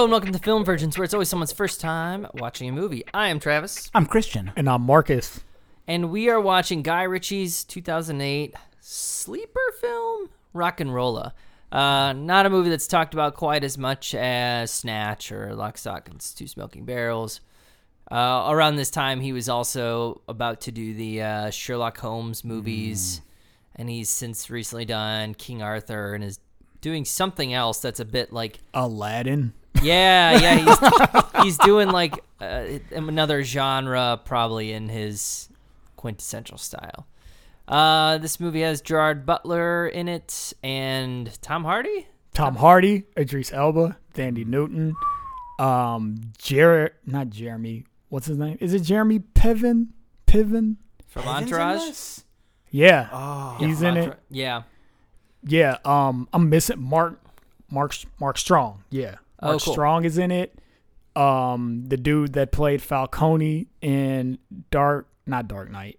Hello and welcome to Film Virgins, where it's always someone's first time watching a movie. I am Travis, I'm Christian. And I'm Marcus. and we are watching Guy Ritchie's 2008 sleeper film, Rock and Rolla. Uh, not a movie that's talked about quite as much as Snatch or Lock, Stock, and Two Smoking Barrels. Uh, around this time, he was also about to do the uh, Sherlock Holmes movies, and he's since recently done King Arthur and is doing something else that's a bit like Aladdin. Yeah, yeah, he's he's doing like uh, another genre, probably in his quintessential style. Uh, this movie has Gerard Butler in it and Tom Hardy. Tom Hardy, Idris Elba, Thandie Newton, um, Jared, not Jeremy. What's his name? Is it Jeremy Piven? Piven? From Entourage. Yeah, Oh, he's from in it. Yeah. yeah. Um, I'm missing Mark, Mark, Mark Strong. Yeah, Oh, Mark cool. Strong is in it. Um, the dude that played Falcone in Dark, not Dark Knight,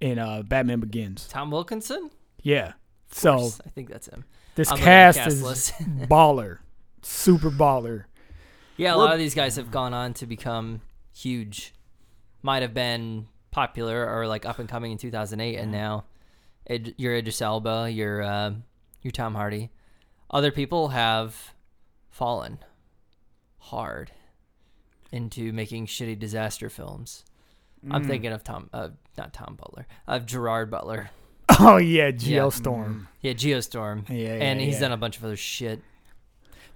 in uh Batman Begins. Tom Wilkinson. Yeah. So course, I think that's him. this I'm looking at the cast, cast is baller, super baller. Yeah, a lot of these guys have gone on to become huge. Might have been popular or like up and coming in 2008, and now Id- you're Idris Elba, you're uh, you're Tom Hardy. Other people have fallen hard into making shitty disaster films. Mm. I'm thinking of Tom, uh, not Tom Butler, of Gerard Butler. Oh yeah, Geostorm. Yeah. Storm. Yeah, Geostorm. Yeah, and yeah, he's yeah. done a bunch of other shit.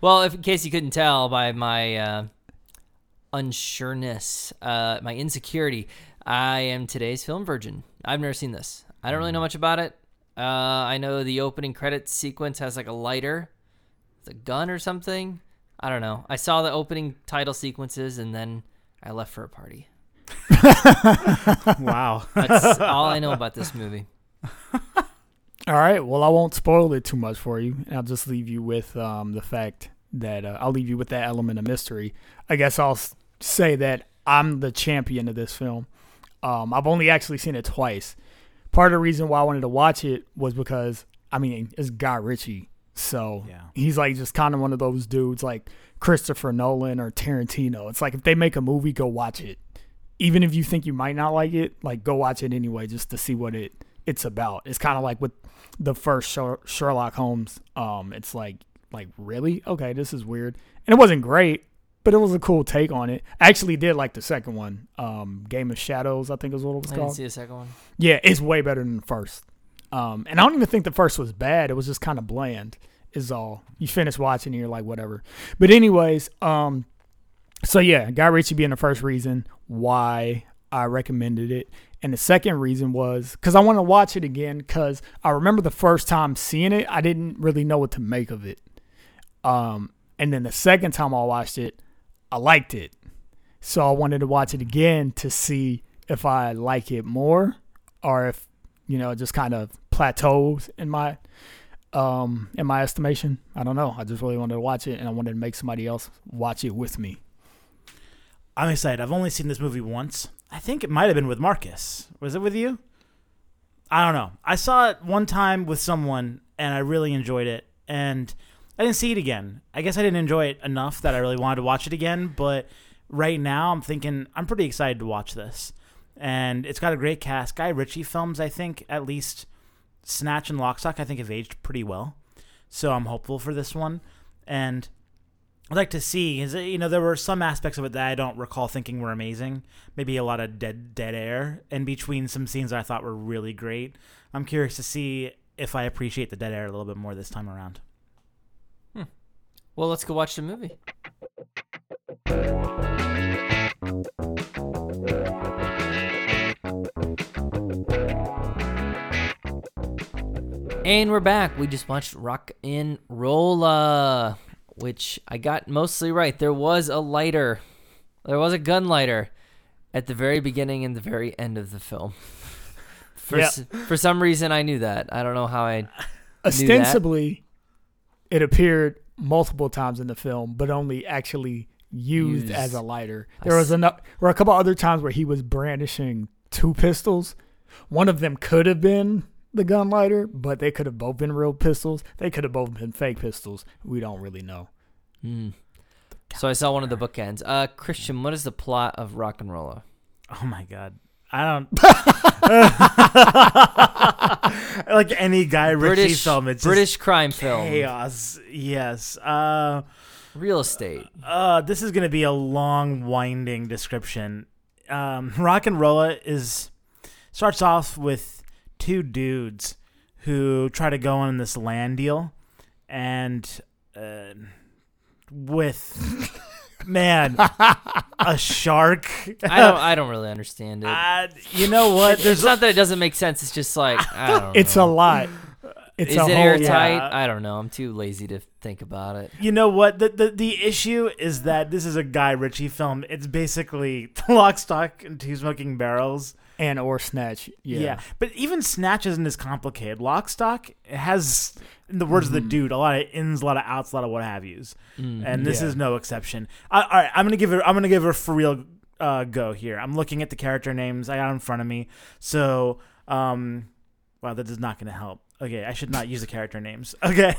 Well, if in case you couldn't tell by my uh, unsureness, uh, my insecurity, I am today's film virgin. I've never seen this. I don't really Mm. know much about it. Uh, I know the opening credits sequence has like a lighter, with a gun or something. I don't know. I saw the opening title sequences and then I left for a party. wow. That's all I know about this movie. All right. Well, I won't spoil it too much for you. I'll just leave you with um, the fact that uh, I'll leave you with that element of mystery. I guess I'll say that I'm the champion of this film. Um, I've only actually seen it twice. Part of the reason why I wanted to watch it was because I mean it's Guy Ritchie, so Yeah. he's like just kind of one of those dudes like Christopher Nolan or Tarantino. It's like if they make a movie, go watch it. Even if you think you might not like it, like go watch it anyway just to see what it it's about. It's kind of like with the first Sherlock Holmes. Um, it's like like really okay, this is weird, and it wasn't great, but it was a cool take on it. I actually did like the second one, um, Game of Shadows, I think is what it was I didn't called. see the second one. Yeah, it's way better than the first. Um, and I don't even think the first was bad. It was just kind of bland. Is all. You finish watching and you're like, whatever. But anyways, um, so yeah, Guy Ritchie being the first reason why I recommended it, and the second reason was because I want to watch it again because I remember the first time seeing it, I didn't really know what to make of it. Um, and then the second time I watched it, I liked it. So I wanted to watch it again to see if I like it more or if you know just kind of plateaus in my um in my estimation. I don't know. I just really wanted to watch it and I wanted to make somebody else watch it with me. I'm excited. I've only seen this movie once. I think it might have been with Marcus. Was it with you? I don't know. I saw it one time with someone and I really enjoyed it. And I didn't see it again. I guess I didn't enjoy it enough that I really wanted to watch it again. But right now, I'm thinking I'm pretty excited to watch this. And it's got a great cast. Guy Ritchie films, I think, at least Snatch and Lockstock, I think have aged pretty well. So I'm hopeful for this one. And I'd like to see is you know there were some aspects of it that I don't recall thinking were amazing. Maybe a lot of dead dead air in between some scenes I thought were really great. I'm curious to see if I appreciate the dead air a little bit more this time around. Hmm. Well, let's go watch the movie. And we're back. We just watched Rock and Rolla, which I got mostly right. There was a lighter, there was a gun lighter at the very beginning and the very end of the film. For Yeah. for some reason, I knew that. I don't know how I. Ostensibly, it appeared multiple times in the film, but only actually used, Used. as a lighter. I There was enough. There were a couple other times where he was brandishing two pistols. One of them could have been the gun lighter, but they could have both been real pistols. They could have both been fake pistols. We don't really know. Hmm. So I saw one of the bookends. Uh, Christian, what is the plot of Rock and Rolla? Oh my god. I don't like any Guy Ritchie British film. It's British just crime film. chaos. Yes. Uh, Real estate. uh, this is gonna be a long, winding description. Um, Rock and Rolla is starts off with two dudes who try to go on this land deal, and uh, with man a shark. I don't. I don't really understand it. Uh, you know what? It's not that it doesn't make sense. It's just like I don't. It's a lot. It's Is a it whole airtight? yeah. I don't know. I'm too lazy to think about it. You know what? The, the the issue is that this is a Guy Ritchie film. It's basically Lock, Stock, and Two Smoking Barrels. And or snatch. Yeah. yeah. But even Snatch isn't as complicated. Lock, Stock has, in the words of the dude, a lot of ins, a lot of outs, a lot of what have yous, and this Yeah. is no exception. I, all right, I'm gonna give it. I'm gonna give it a for real uh, go here. I'm looking at the character names I got in front of me. So, um, wow, that is not gonna help. Okay, I should not use the character names. Okay.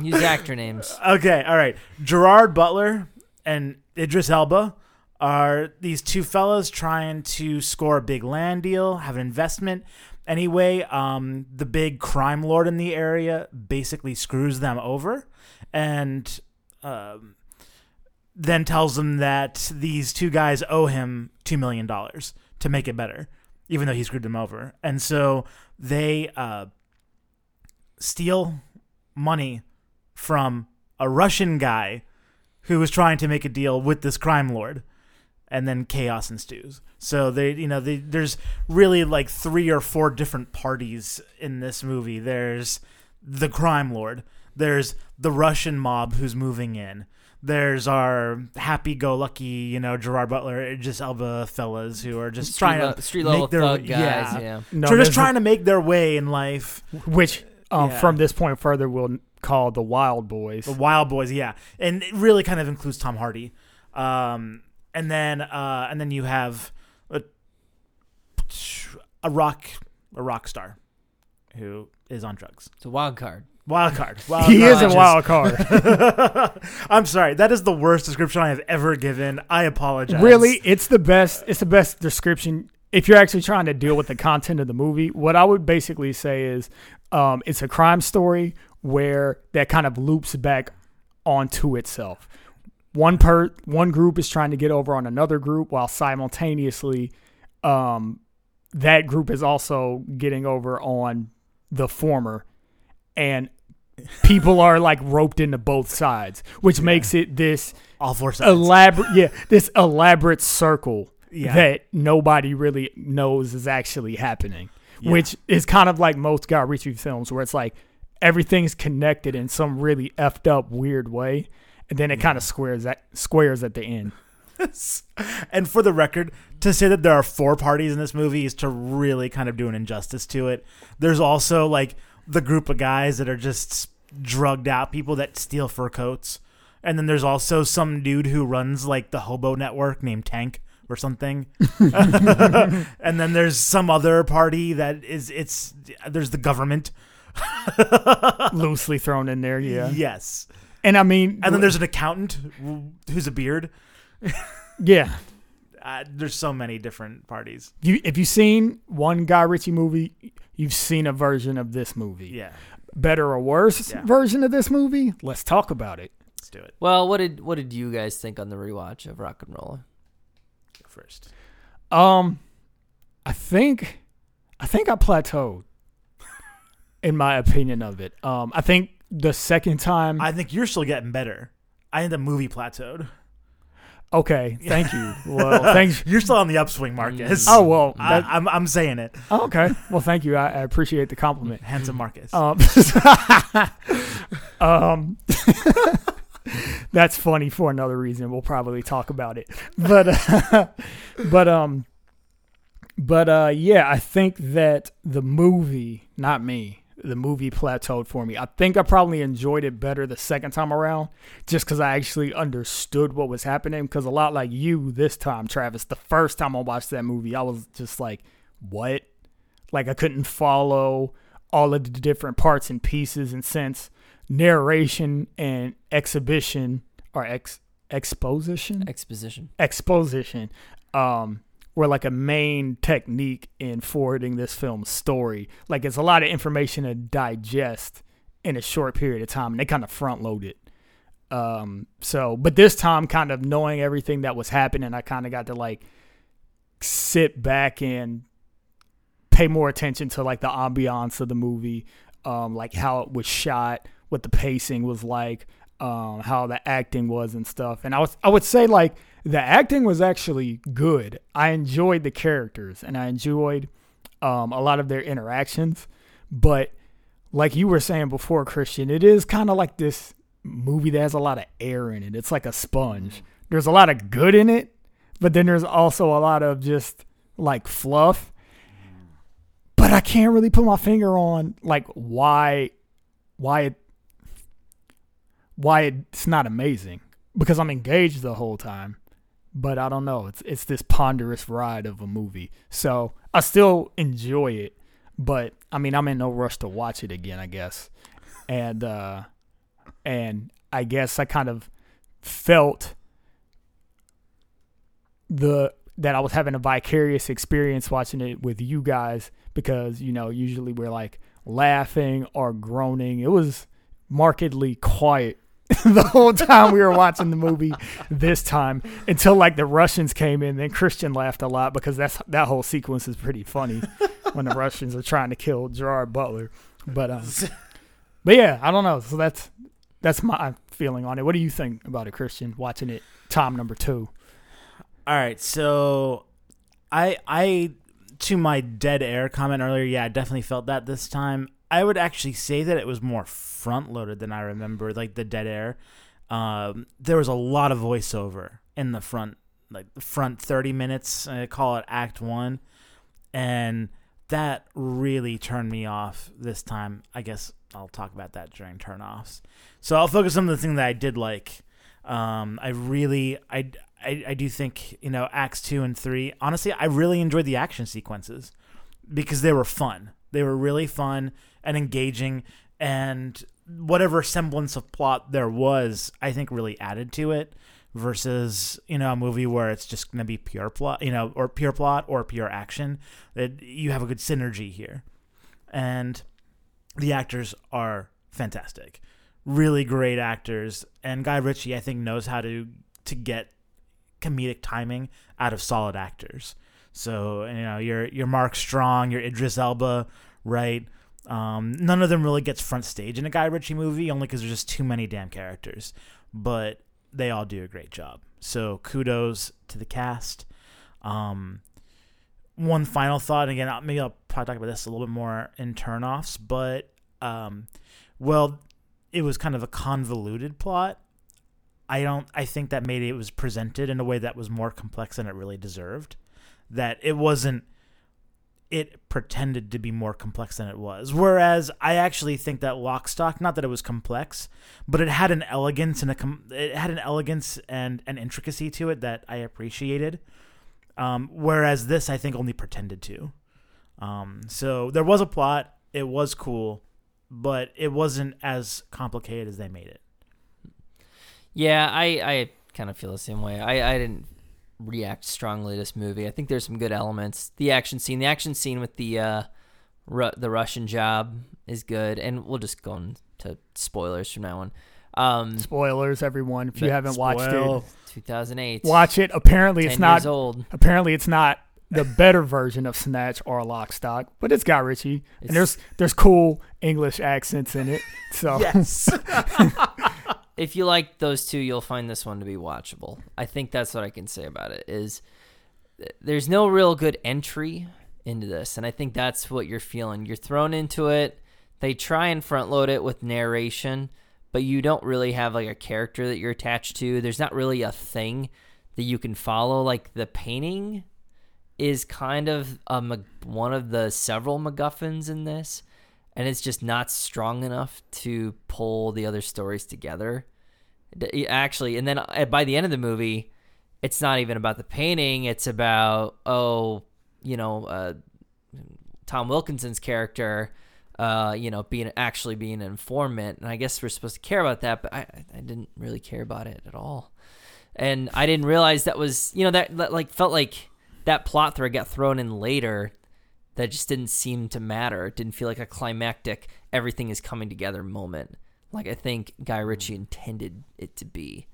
Use actor names. Okay, all right. Gerard Butler and Idris Elba are these two fellas trying to score a big land deal, have an investment. Anyway, um, the big crime lord in the area basically screws them over, and um, then tells them that these two guys owe him two million dollars to make it better, even though he screwed them over. And so they uh, steal money from a Russian guy who was trying to make a deal with this crime lord, and then chaos ensues. So they, you know, they, there's really like three or four different parties in this movie. There's the crime lord. There's the Russian mob who's moving in. There's our happy-go-lucky, you know, Gerard Butler, just Elba fellas who are just Street, trying le- to street make level their thug guys. yeah. Yeah. No, so there's just trying to make their way in life. which um, Yeah. from this point further we'll call the Wild Boys. The Wild Boys, yeah, and it really kind of includes Tom Hardy, um, and then uh, and then you have a, a rock a rock star who is on drugs. It's a wild card. Wild card. Wild he is a wild card. I'm sorry. That is the worst description I have ever given. I apologize. really, it's the best. It's the best description. If you're actually trying to deal with the content of the movie, what I would basically say is, um, it's a crime story where that kind of loops back onto itself. One per one group is trying to get over on another group, while simultaneously, um, that group is also getting over on the former, and people are like roped into both sides, which makes it this all four sides. elaborate yeah this elaborate circle Yeah. that nobody really knows is actually happening Yeah. which is kind of like most Guy Ritchie films where it's like everything's connected in some really effed up weird way and then it mm. kind of squares at squares at the end and for the record, to say that there are four parties in this movie is to really kind of do an injustice to it. There's also like the group of guys that are just drugged out people that steal fur coats. And then there's also some dude who runs like the hobo network named Tank or something. and then there's some other party that is it's there's the government. loosely thrown in there yeah Yes. And I mean And then there's an accountant who's a beard. yeah Uh, there's so many different parties. you if you've seen one Guy Ritchie movie you've seen a version of this movie Yeah. better or worse Yeah. version of this movie let's talk about it Let's do it Well, what did what did you guys think on the rewatch of Rock and Roll? first. Um, I think, I think I plateaued. in my opinion of it, um, I think the second time. I think you're still getting better. I think the movie plateaued. okay, thank you. Well, thanks. You're still on the upswing, Marcus. Oh well, I, that, I'm I'm saying it. oh, okay. Well, thank you. I, I appreciate the compliment. Handsome Marcus. Um, um, that's funny for another reason. We'll probably talk about it, but uh, but um, But uh, yeah, I think that the movie, not me, the movie plateaued for me. I think I probably enjoyed it better the second time around, just because I actually understood what was happening. Because a lot like you this time, Travis, the first time I watched that movie, I was just like, "What?" Like I couldn't follow all of the different parts and pieces, and since narration and exhibition or ex exposition Exposition. exposition um were like a main technique in forwarding this film's story. Like it's a lot of information to digest in a short period of time, and they kind of front load it. Um, so, but this time, kind of knowing everything that was happening, I kind of got to like sit back and pay more attention to like the ambiance of the movie, um, like how it was shot, what the pacing was like, um, how the acting was and stuff. And I was I would say like the acting was actually good. I enjoyed the characters and I enjoyed um, a lot of their interactions, but like you were saying before, Christian, it is kind of like this movie that has a lot of air in it. It's like a sponge. There's a lot of good in it, but then there's also a lot of just like fluff. But I can't really put my finger on like why why it why it's not amazing because I'm engaged the whole time. But I don't know. It's it's this ponderous ride of a movie. So I still enjoy it, but I mean I'm in no rush to watch it again, I guess. And uh and I guess I kind of felt the that I was having a vicarious experience watching it with you guys because, you know, usually we're like laughing or groaning. It was markedly quiet the whole time we were watching the movie this time until like the Russians came in. Then Christian laughed a lot because that's that whole sequence is pretty funny when the Russians are trying to kill Gerard Butler. But um, but yeah, I don't know. So that's that's my feeling on it. What do you think about it, Christian? Watching it time number two. All right, so I I to my dead air comment earlier, yeah, I definitely felt that this time. I would actually say that it was more front loaded than I remember, like the dead air. Um, there was a lot of voiceover in the front, like the front thirty minutes. I call it Act One, and that really turned me off this time. I guess I'll talk about that during turnoffs. So I'll focus on the thing that I did like. Um, I really, I, I, I do think you know acts two and three. Honestly, I really enjoyed the action sequences because they were fun. They were really fun and engaging, and whatever semblance of plot there was, I think really added to it. Versus you know a movie where it's just going to be pure plot, you know, or pure plot or pure action. That you have a good synergy here, and the actors are fantastic, really great actors. And Guy Ritchie, I think, knows how to to get comedic timing out of solid actors. So you know, your your Mark Strong, your Idris Elba, right? Um, none of them really gets front stage in a Guy Ritchie movie, only because there's just too many damn characters. But they all do a great job. So kudos to the cast. Um, one final thought, and again, maybe I'll probably talk about this a little bit more in turnoffs, but um, well, it was kind of a convoluted plot. I don't. I think that maybe it was presented in a way that was more complex than it really deserved. That it wasn't. It pretended to be more complex than it was. Whereas I actually think that Lockstock, not that it was complex, but it had an elegance and a com- it had an elegance and an intricacy to it that I appreciated. Um, whereas this, I think, only pretended to. Um, so there was a plot. It was cool, but it wasn't as complicated as they made it. Yeah, I, I kind of feel the same way. I, I didn't react strongly to this movie. I think there's some good elements. The action scene, the action scene with the uh, Ru- the Russian job is good, and we'll just go into spoilers from now on. Um, Spoilers, everyone. If you haven't watched it, 2008. watch it. Apparently, it's not. old. Apparently, it's not the better version of Snatch or Lock Stock, but it's Guy Ritchie, It's- and there's there's cool English accents in it. So Yes. if you like those two, you'll find this one to be watchable. I think that's what I can say about it. Is there's no real good entry into this, and I think that's what you're feeling. You're thrown into it. They try and front load it with narration, but you don't really have like a character that you're attached to. There's not really a thing that you can follow. Like the painting is kind of a, one of the several MacGuffins in this, and it's just not strong enough to pull the other stories together. Actually, and then uh, by the end of the movie, it's not even about the painting. It's about oh, you know, uh, Tom Wilkinson's character, uh, you know, being actually being an informant, and I guess we're supposed to care about that, but I, I didn't really care about it at all, and I didn't realize that was, you know, that, that like felt like that plot thread got thrown in later, that just didn't seem to matter. It didn't feel like a climactic, everything is coming together moment, like I think Guy Ritchie intended it to be.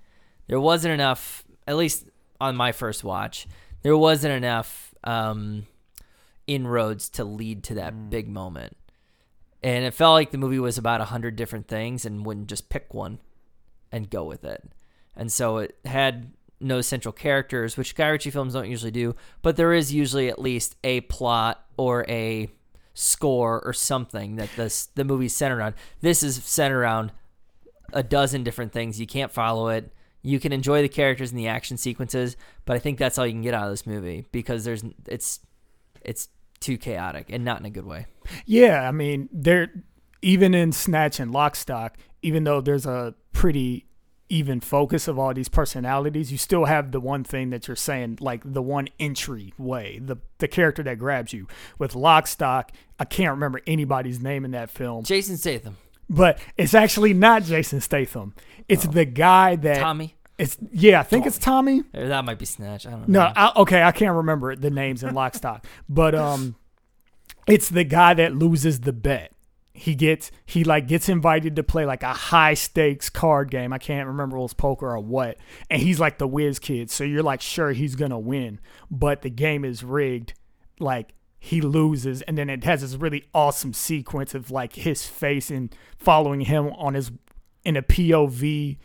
There wasn't enough, at least on my first watch, there wasn't enough. Um, inroads to lead to that big moment. And it felt like the movie was about a hundred different things and wouldn't just pick one and go with it. And so it had no central characters, which Guy Ritchie films don't usually do, but there is usually at least a plot or a score or something that this the movie's centered on. This is centered around a dozen different things. You can't follow it. You can enjoy the characters and the action sequences, but I think that's all you can get out of this movie because there's it's it's too chaotic and not in a good way. Yeah, I mean, there even in Snatch and Lockstock, even though there's a pretty even focus of all these personalities, you still have the one thing that you're saying, like the one entry way, the the character that grabs you. With Lockstock, I can't remember anybody's name in that film, Jason Statham, but it's actually not Jason Statham. It's the guy that Tommy, It's yeah, I think it's Tommy. that might be Snatch. I don't No, know. I, okay, I can't remember the names in Lockstock, but um, it's the guy that loses the bet. He gets he like gets invited to play like a high stakes card game. I can't remember it was poker or what, and he's like the whiz kid. So you're like sure he's gonna win, but the game is rigged. Like he loses, and then it has this really awesome sequence of like his face and following him on his in a POV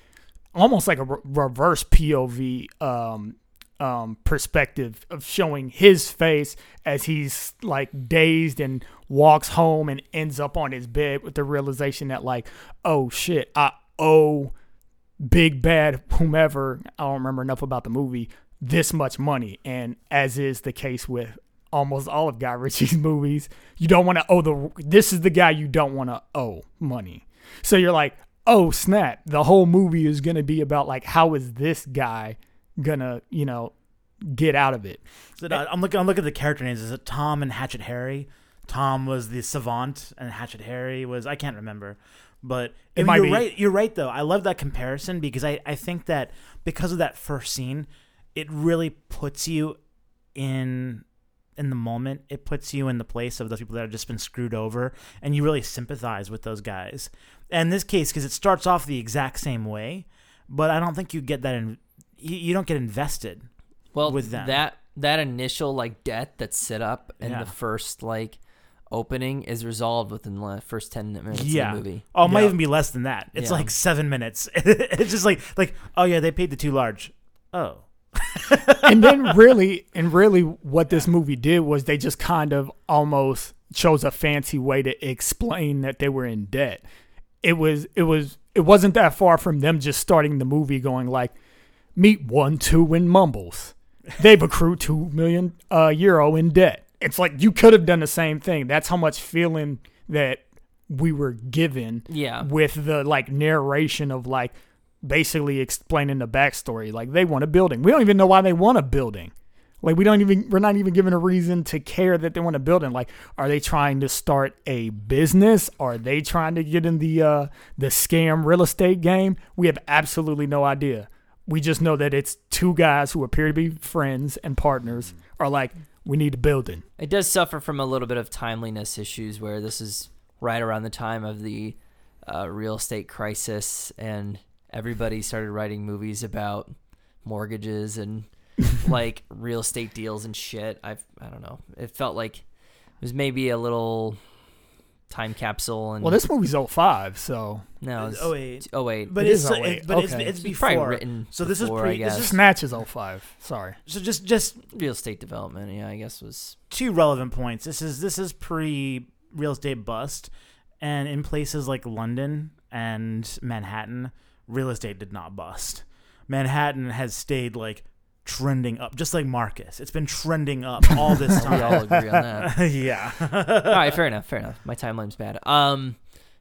almost like a re- reverse POV um, um, perspective of showing his face as he's like dazed and walks home and ends up on his bed with the realization that like, oh shit, I owe big bad whomever I don't remember enough about the movie this much money, and as is the case with almost all of Guy Ritchie's movies, you don't want to owe the. This is the guy you don't want to owe money. So you're like, oh snap! The whole movie is gonna be about like how is this guy gonna you know get out of it? So, uh, I'm looking. I'm looking at the character names. Is it Tom and Hatchet Harry? Tom was the savant, and Hatchet Harry was I can't remember, but It might you're be- right. You're right though. I love that comparison because I I think that because of that first scene, it really puts you in in the moment. It puts you in the place of those people that have just been screwed over, and you really sympathize with those guys. And in this case, because it starts off the exact same way, but I don't think you get that in. You, you don't get invested. well, with them. that that initial like debt that's set up in Yeah. the first like opening is resolved within the first ten minutes yeah. of the movie. Oh, it might Yeah. even be less than that. It's Yeah. like seven minutes. it's just like like oh yeah, they paid the too large. Oh, and then really and really what this movie did was they just kind of almost chose a fancy way to explain that they were in debt it was it was it wasn't that far from them just starting the movie going like meet one two and mumbles they've accrued two million uh, euro in debt it's like you could have done the same thing that's how much feeling that we were given Yeah. with the like narration of like basically explaining the backstory. Like they want a building. We don't even know why they want a building. Like we don't even we're not even given a reason to care that they want a building. Like are they trying to start a business? Are they trying to get in the uh the scam real estate game? We have absolutely no idea. We just know that it's two guys who appear to be friends and partners are like we need a building. It does suffer from a little bit of timeliness issues where this is right around the time of the uh, real estate crisis, and everybody started writing movies about mortgages and like real estate deals and shit. I've I don't know. It felt like it was maybe a little time capsule. And Well, this movie's 05, so no, it's, oh wait, oh wait, but It it's is 08. it- but it's Okay. it's It's probably before. written so this before, I is pre. This guess. is Snatch is 05. Sorry. so just just real estate development. Yeah, I guess was two relevant points. This is this is pre real estate bust, and in places like London and Manhattan, real estate did not bust. Manhattan has stayed like trending up, just like Marcus. It's been trending up all this We time. all agree on that. yeah. all right, fair enough. Fair enough. My timeline's bad. Um,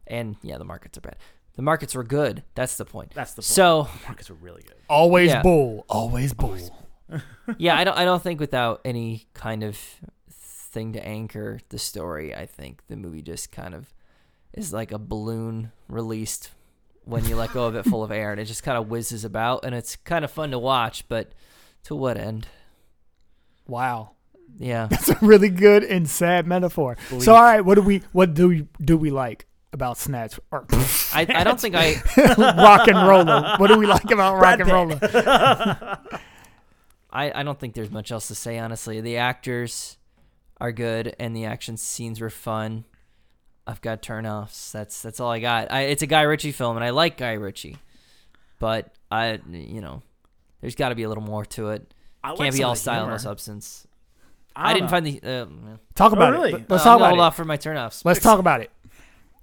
and yeah, the markets are bad. The markets were good. That's the point. That's the point. So Marcus were really good. Always Yeah. bull. Always bull. yeah, I don't. I don't think without any kind of thing to anchor the story, I think the movie just kind of is like a balloon released when you let go of it full of air, and it just kind of whizzes about, and it's kind of fun to watch. But to what end? Wow. Yeah. It's a really good and sad metaphor. Bleak. So all right, what do we what do we do we like about Snatch or I, I don't think I. Rock and Roller? What do we like about Rock Brad and Roller? I, I don't think there's much else to say, honestly. The actors are good, and the action scenes were fun. I've got turnoffs. That's that's all I got. I, it's a Guy Ritchie film, and I like Guy Ritchie, but I, you know, there's got to be a little more to it. I Can't be all of the style, no substance. I, I, didn't know. find the. Uh. Talk about Oh, really? it. Let's Uh, talk I'm about hold it. off for my turnoffs. Let's talk about it.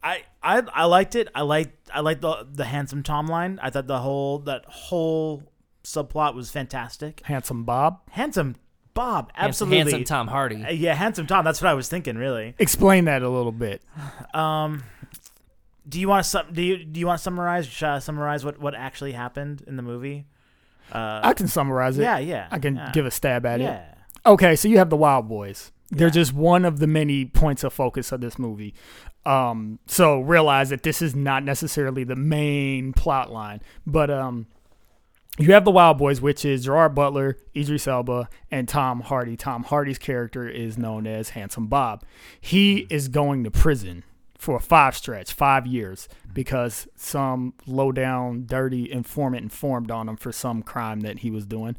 I, I I liked it. I liked I liked the the handsome Tom line. I thought the whole that whole subplot was fantastic. Handsome Bob. Handsome Bob, Handsome, absolutely. handsome Tom Hardy. Uh, yeah, handsome Tom. That's what I was thinking. Really. Explain that a little bit. Um, do you want to sum? Do you do you want to summarize? Should I summarize what what actually happened in the movie? Uh, I can summarize it. yeah, yeah. I can yeah. give a stab at it. Yeah. Okay, so you have the Wild Boys. They're Yeah. just one of the many points of focus of this movie. Um, so realize that this is not necessarily the main plot line, but um, you have the Wild Boys, which is Gerard Butler, Idris Elba, and Tom Hardy. Tom Hardy's character is known as Handsome Bob. He is going to prison for a five stretch, five years, because some low down, dirty informant informed on him for some crime that he was doing.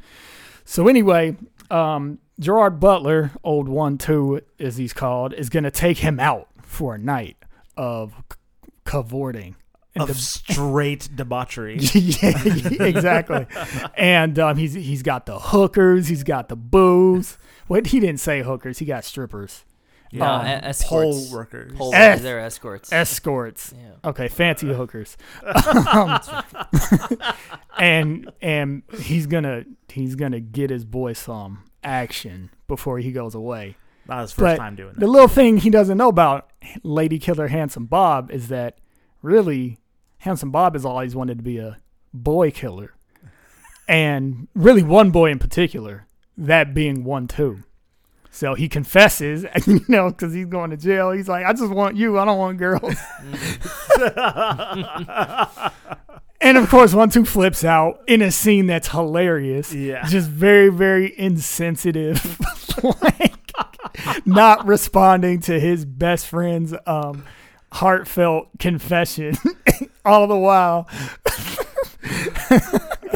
So anyway, um, Gerard Butler, old one two as he's called, is going to take him out for a night of cavorting. Of straight debauchery. yeah, exactly. and um, he's he's got the hookers, he's got the booze. What he didn't say hookers, he got strippers, No, Um, e- escorts. Poll workers. Poll Es- workers, they're escorts. escorts. yeah. Okay, fancy hookers. Um, and and he's gonna he's gonna get his boy some action before he goes away. That was his first But time doing The little thing he doesn't know about Lady Killer Handsome Bob is that really Handsome Bob has always wanted to be a boy killer. And really one boy in particular, that being one too. So he confesses, you know, because he's going to jail. He's like, I just want you. I don't want girls. and of course, one two flips out in a scene that's hilarious. Yeah. Just very, very insensitive. like, not responding to his best friend's um, heartfelt confession. All the while,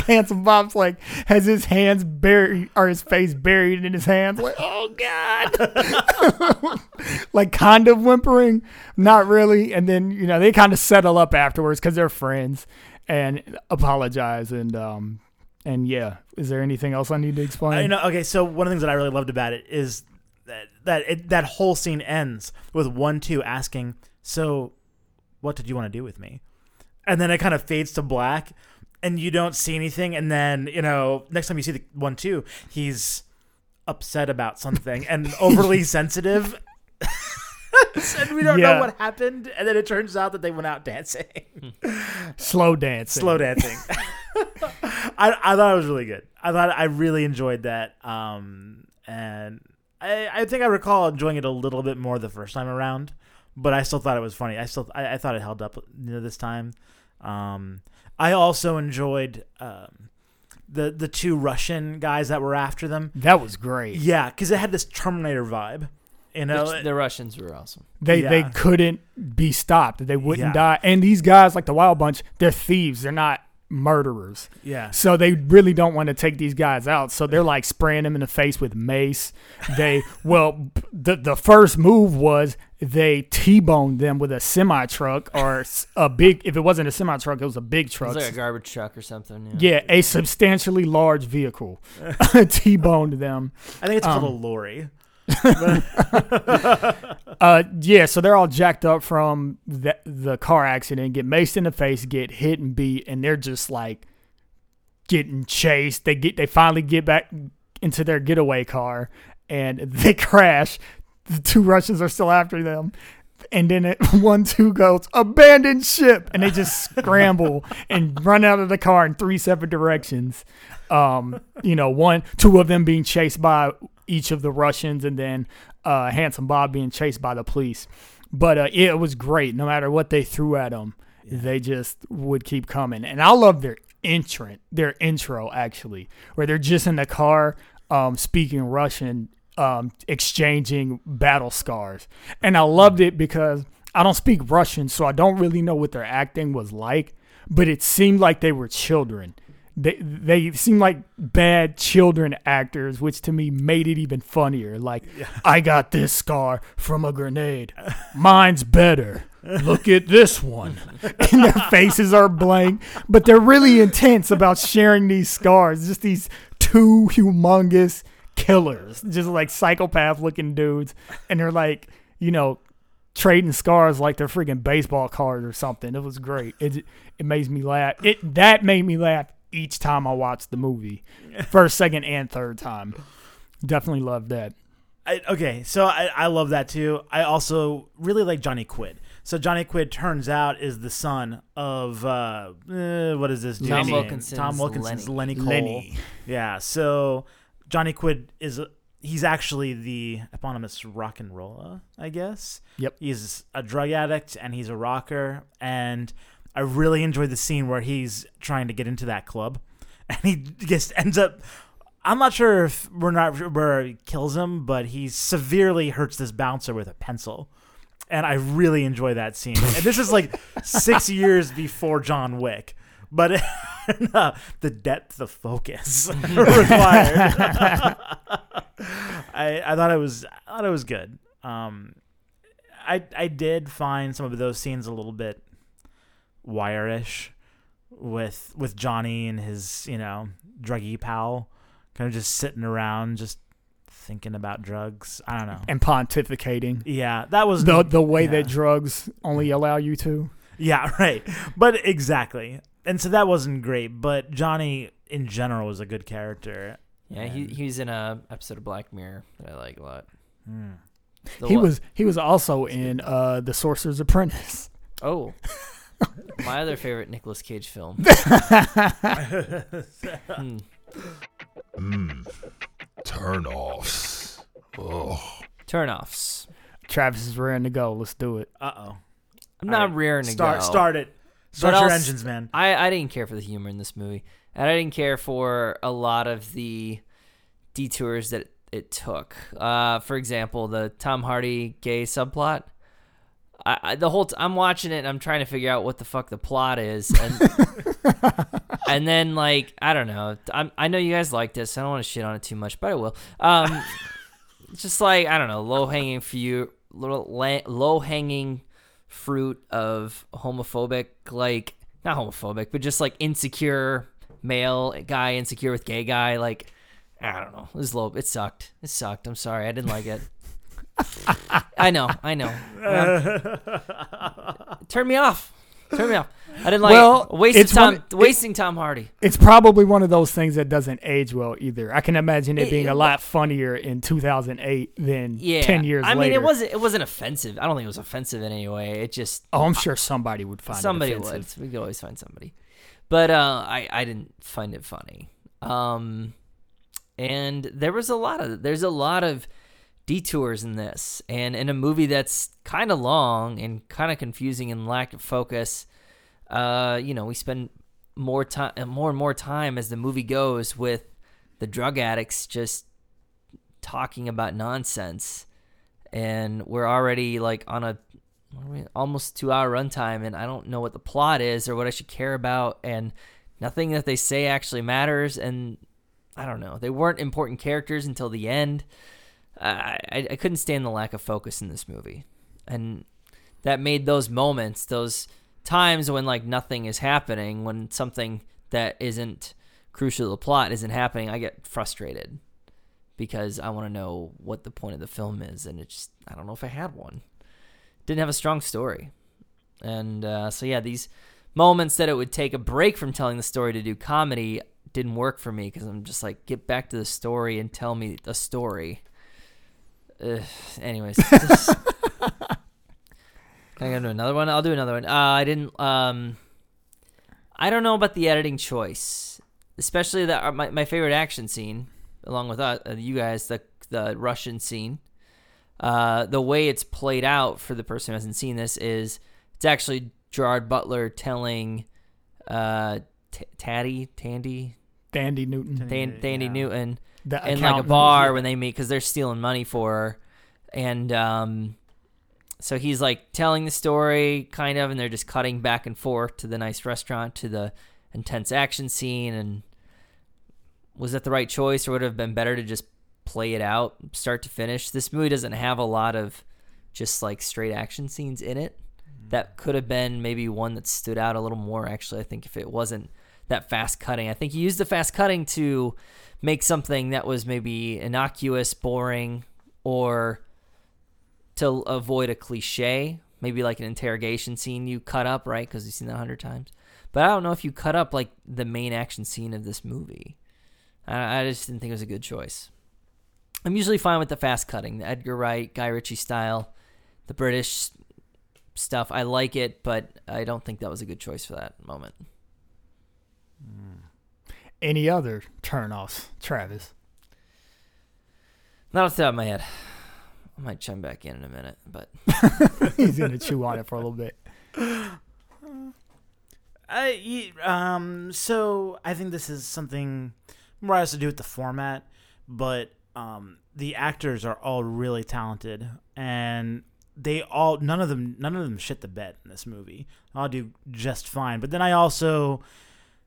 handsome Bob's like has his hands buried or his face buried in his hands, like oh god, like kind of whimpering, not really. And then you know they kind of settle up afterwards because they're friends and apologize and um and yeah. Is there anything else I need to explain? I know. Okay, so one of the things that I really loved about it is that that it, that whole scene ends with one two asking, "So, what did you want to do with me?" And then it kind of fades to black, and you don't see anything. And then you know, next time you see the one too he's upset about something and overly sensitive. and we don't Yeah. know what happened. And then it turns out that they went out dancing, Slow dancing. slow dancing. I, I thought it was really good. I thought I really enjoyed that. Um, and I, I think I recall enjoying it a little bit more the first time around, but I still thought it was funny. I still I, I thought it held up you know, this time. Um, I also enjoyed um, the the two Russian guys that were after them. That was great. Yeah, because it had this Terminator vibe. You know, Which the Russians were awesome. They they couldn't be stopped. They wouldn't Yeah. die. And these guys, like the Wild Bunch, they're thieves. They're not murderers. yeah. So they really don't want to take these guys out. So they're like spraying them in the face with mace. They well, the the first move was they t-boned them with a semi truck or a big. If it wasn't a semi truck, it was a big It truck. was like a garbage truck or something. Yeah. yeah, a substantially large vehicle t-boned them. I think it's called a Um, lorry. Uh, yeah, so they're all jacked up from the, the car accident, get maced in the face, get hit and beat, and they're just like getting chased. They get they finally get back into their getaway car and they crash. The two Russians are still after them. And then it, one two goes abandon ship, and they just scramble and run out of the car in three separate directions. Um, you know, one two of them being chased by each of the Russians, and then uh, Handsome Bob being chased by the police. But uh, it was great. No matter what they threw at them, they just would keep coming. And I love their entrant, their intro actually, where they're just in the car um, speaking Russian, um, exchanging battle scars. And I loved it because I don't speak Russian, so I don't really know what their acting was like, but it seemed like they were children. They they seemed like bad children actors, which to me made it even funnier. Like, I got this scar from a grenade. Mine's better. Look at this one. and their faces are blank, but they're really intense about sharing these scars. Just these two humongous killers, just like psychopath looking dudes. And they're like, you know, trading scars like they're freaking baseball cards or something. It was great. It it makes me laugh. It that made me laugh each time I watched the movie, first, second, and third time. Definitely loved that. I, okay, so I, I love that too. I also really like Johnny Quid. So Johnny Quid turns out is the son of uh, eh, what is this? dude's Tom name? Wilkinson's Tom Wilkinson's Lenny, Cole. Lenny. Yeah. So Johnny Quid is he's actually the eponymous rock and roller, I guess. Yep. He's a drug addict and he's a rocker, and I really enjoyed the scene where he's trying to get into that club, and he just ends up. I'm not sure if we're not where he kills him, but he severely hurts this bouncer with a pencil. And I really enjoy that scene. And this is like six years before John Wick, but the depth of focus required. I, I thought it was I thought it was good. Um, I I did find some of those scenes a little bit wire-ish with with Johnny and his you know druggy pal, kind of just sitting around just thinking about drugs. I don't know. And pontificating. Yeah, that was The the way yeah. that drugs only allow you to. Yeah, right. But exactly. And so that wasn't great, but Johnny in general was a good character. Yeah, he And- he's in a episode of Black Mirror that I like a lot. The he one- was he was also in uh the Sorcerer's Apprentice. Oh. My other favorite Nicolas Cage film. Hmm. Mmm. Turn offs. Ugh. Turnoffs. Travis is raring to go. Let's do it. Uh oh. I'm not rearing to start, go. Start it. Start your engines, man. I, I didn't care for the humor in this movie. And I didn't care for a lot of the detours that it took. Uh, for example, the Tom Hardy gay subplot. I, I the whole t- I'm watching it and I'm trying to figure out what the fuck the plot is and and then like I don't know I'm, I know you guys like this I don't want to shit on it too much but I will um just like I don't know low hanging fruit little la- low hanging fruit of homophobic like not homophobic but just like insecure male guy insecure with gay guy like I don't know. It was low it sucked. It sucked. I'm sorry. I didn't like it. I know. I know. Turn me off. Turn me off. I didn't like Well, wasting time Tom one- wasting Tom Hardy. It's probably one of those things that doesn't age well either. I can imagine it It- being it- a lot funnier in 2008 than Yeah. 10 years ago. I mean later. it wasn't it wasn't offensive. I don't think it was offensive in any way. It just Oh, I'm sure somebody would find somebody it offensive. would. We could always find somebody. But uh I I didn't find it funny. Um and there was a lot of there's a lot of detours in this and in a movie that's kind of long and kind of confusing and lack of focus uh you know we spend more time more and more time as the movie goes with the drug addicts just talking about nonsense. And we're already like on a almost two hour runtime and i don't know what the plot is or what i should care about and nothing that they say actually matters and i don't know. They weren't important characters until the end I, I, couldn't stand the lack of focus in this movie. And that made those moments those times when like nothing is happening when something that isn't crucial to the plot isn't happening i get frustrated because i want to know what the point of the film is and it just i don't know if i had one. Didn't have a strong story. And uh, so yeah these moments that it would take a break from telling the story to do comedy didn't work for me because I'm just like, get back to the story and tell me the story. Ugh, anyways, just- can I go to another one? I'll do another one. Uh, I didn't. Um, I don't know about the editing choice, especially that uh, my my favorite action scene, along with uh, you guys, the the Russian scene. Uh, the way it's played out for the person who hasn't seen this is it's actually Gerard Butler telling uh, T- Taddy, Tandy, Dandy Newton, Tan- Tandy Yeah. Newton the in like a bar when they meet because they're stealing money for her, and um, so he's like telling the story kind of, and they're just cutting back and forth to the nice restaurant to the intense action scene. And was that the right choice, or would it have been better to just play it out start to finish? This movie doesn't have a lot of just like straight action scenes in it. That could have been maybe one that stood out a little more. Actually, I think if it wasn't that fast cutting, I think he used the fast cutting to make something that was maybe innocuous, boring, or to avoid a cliche, maybe like an interrogation scene you cut up, right? Because you've seen that a hundred times. But I don't know if you cut up like the main action scene of this movie. I, I just didn't think it was a good choice. I'm usually fine with the fast cutting, the Edgar Wright, Guy Ritchie style, the British stuff. I like it, but I don't think that was a good choice for that moment. Hmm. Any other turnoffs, Travis? Not off the top of my head. I might chime back in in a minute, but He's gonna chew on it for a little bit. I, um, so I think this is something more has to do with the format, but um, the actors are all really talented, and they all none of them none of them shit the bed in this movie. I'll do just fine. But then I also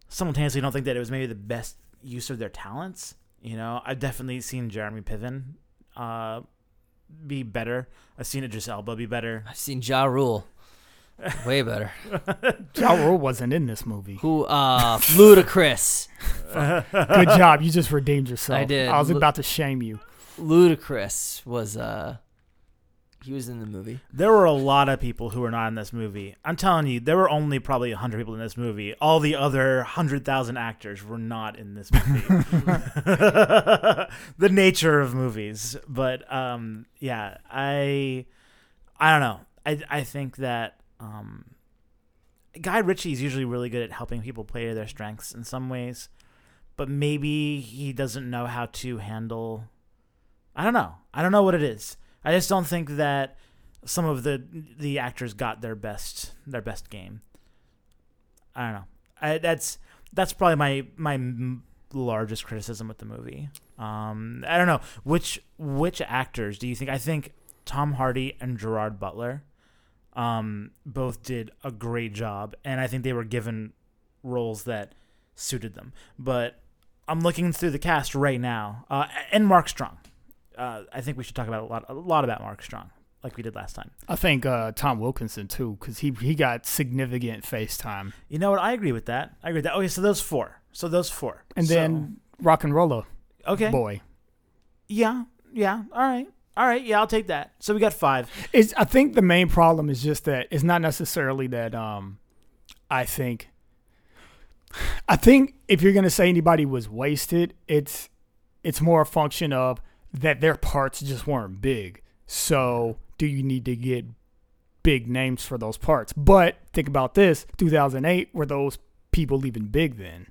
simultaneously don't think that it was maybe the best use of their talents. You know, I've definitely seen Jeremy Piven uh, be better. I've seen Idris Elba be better. I've seen Ja Rule. Way better. Ja Rule wasn't in this movie. Who uh Ludacris. Good job, you just redeemed yourself. I did. I was Look- about to shame you. Ludacris was uh he was in the movie. There were a lot of people who were not in this movie. I'm telling you, there were only probably 100 people in this movie. All the other 100,000 actors were not in this movie. the nature of movies. But um, yeah, I I don't know. I I think that um, Guy Ritchie is usually really good at helping people play to their strengths in some ways, but maybe he doesn't know how to handle. I don't know. I don't know what it is. I just don't think that some of the the actors got their best their best game. I don't know. I, that's that's probably my my largest criticism with the movie. Um, I don't know which which actors do you think? I think Tom Hardy and Gerard Butler, um, both did a great job, and I think they were given roles that suited them. But I'm looking through the cast right now, uh, and Mark Strong. Uh, I think we should talk about a lot a lot about Mark Strong, like we did last time. I think uh, Tom Wilkinson too, because he he got significant face time, You know what? I agree with that. I agree with that. Okay, so those four. So those four. and So- then Rock and Roller okay, Boy. yeah, yeah. All right, all right. Yeah, I'll take that. So we got five. It's, I think the main problem is just that it's not necessarily that. Um, I think. I think if you're gonna say anybody was wasted, it's it's more a function of that their parts just weren't big. So do you need to get big names for those parts? But think about this: 2008 were those people even big then?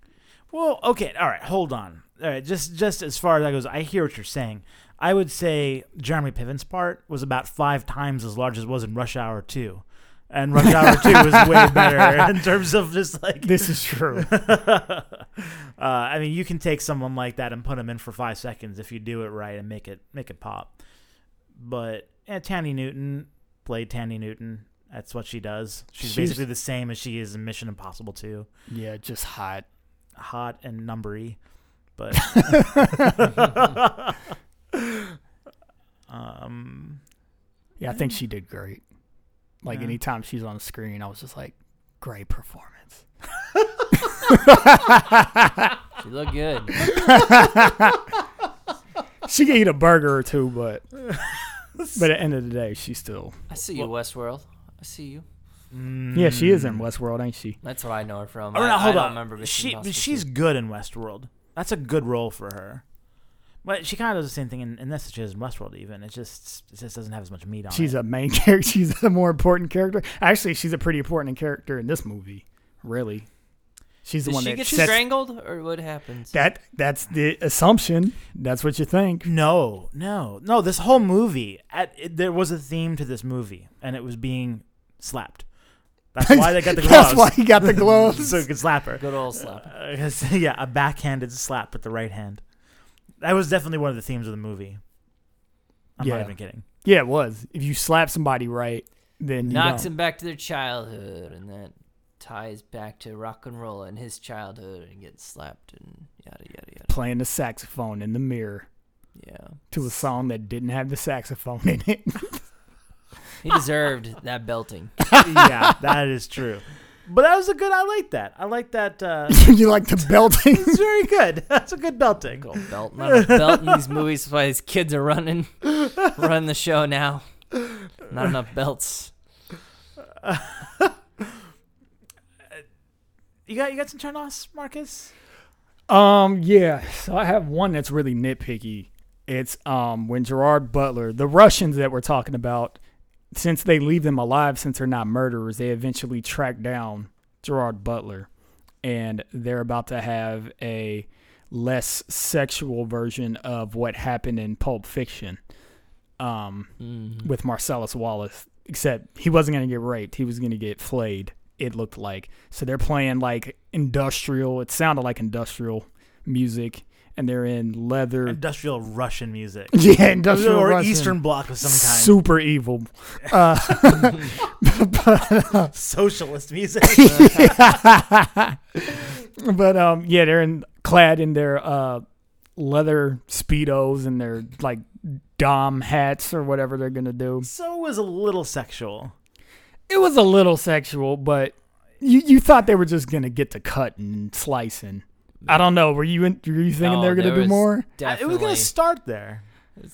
Well, okay, all right. Hold on. All right, just just as far as that goes, I hear what you're saying. I would say Jeremy Piven's part was about five times as large as it was in Rush Hour Two, and Rush Hour Two was way better in terms of just like This is true. uh, I mean, you can take someone like that and put them in for five seconds if you do it right and make it make it pop. But yeah, Thandie Newton played Tanny Newton. That's what she does. She's, She's- basically the same as she is in Mission Impossible 2. yeah, just hot. Hot and numbery, but um, Yeah, I think she did great. Like Yeah. anytime she's on the screen, I was just like, great performance. She looked good. She can eat a burger or two, but but at the end of the day, she's still I see you, Westworld. I see you. Mm. yeah, she is in Westworld, ain't she? That's what I know her from. Oh, I, no, hold I don't on. remember. Mission She she's good in Westworld. That's a good role for her. But she kind of does the same thing in, in this as she does in Westworld. Even it just it just doesn't have as much meat on She's it. a main character. She's a more important character. Actually, she's a pretty important character in this movie. Really, she's the Does one she that get sets strangled, or what happens? that. That's the assumption. That's what you think. no, no, no. This whole movie, at, it, there was a theme to this movie, and it was being slapped. That's why they got the gloves. That's why he got the gloves. so he could slap her. Good old slap. Uh, 'cause, yeah, a backhanded slap with the right hand. That was definitely one of the themes of the movie. I'm Yeah. not even kidding. yeah, it was. If you slap somebody right, then you Knocks don't. him back to their childhood, and that ties back to rock and roll and his childhood, and gets slapped and yada yada yada. playing the saxophone in the mirror Yeah, to a song that didn't have the saxophone in it. he deserved that belting. yeah, that is true. But that was a good. I like that. I like that. Uh, you like the belting? it's very good. That's a good belting. Go belt, not a belt in these movies. That's why these kids are running, running the show now. Not enough belts. You got you got some turn-offs, Marcus? Um, yeah. So I have one that's really nitpicky. It's um when Gerard Butler, the Russians that we're talking about, since they leave them alive, since they're not murderers, they eventually track down Gerard Butler, and they're about to have a less sexual version of what happened in Pulp Fiction. Um, Mm. with Marcellus Wallace, except he wasn't going to get raped. He was going to get flayed, it looked like. So they're playing like industrial, it sounded like industrial music, and they're in leather. Industrial Russian music. yeah, industrial or Russian. Eastern Bloc of some kind. Super evil. Uh, Socialist music. but um, yeah, they're in clad in their uh, leather speedos and their like dom hats or whatever they're gonna do. so it was a little sexual. It was a little sexual, but you you thought they were just gonna get to cut and slicing. I don't know. Were you in, were you thinking No, they were gonna there do was more? I- it was gonna start there.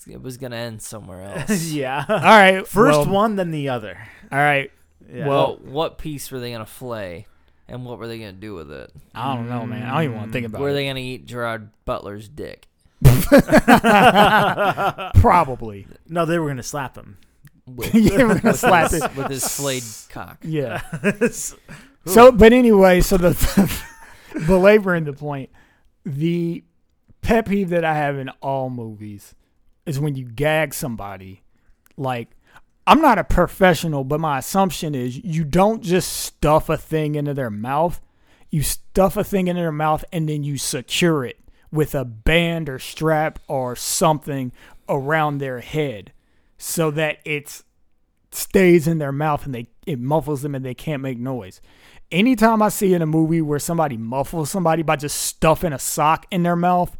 It was gonna end somewhere else. yeah. All right, First well, one, then the other. All right, Yeah. Well- Well, what piece were they gonna flay, and what were they gonna do with it? I don't know, man. I don't even want to think about it. Were it. they gonna eat Gerard Butler's dick? Probably. no, they were gonna slap him. With, yeah, we're gonna with slap his, it. with his flayed cock. Yeah. So, but anyway, so the belaboring the point, the pet peeve that I have in all movies is when you gag somebody. Like, I'm not a professional, but my assumption is you don't just stuff a thing into their mouth. You stuff a thing into their mouth and then you secure it with a band or strap or something around their head so that it's stays in their mouth and they it muffles them and they can't make noise. Anytime I see in a movie where somebody muffles somebody by just stuffing a sock in their mouth,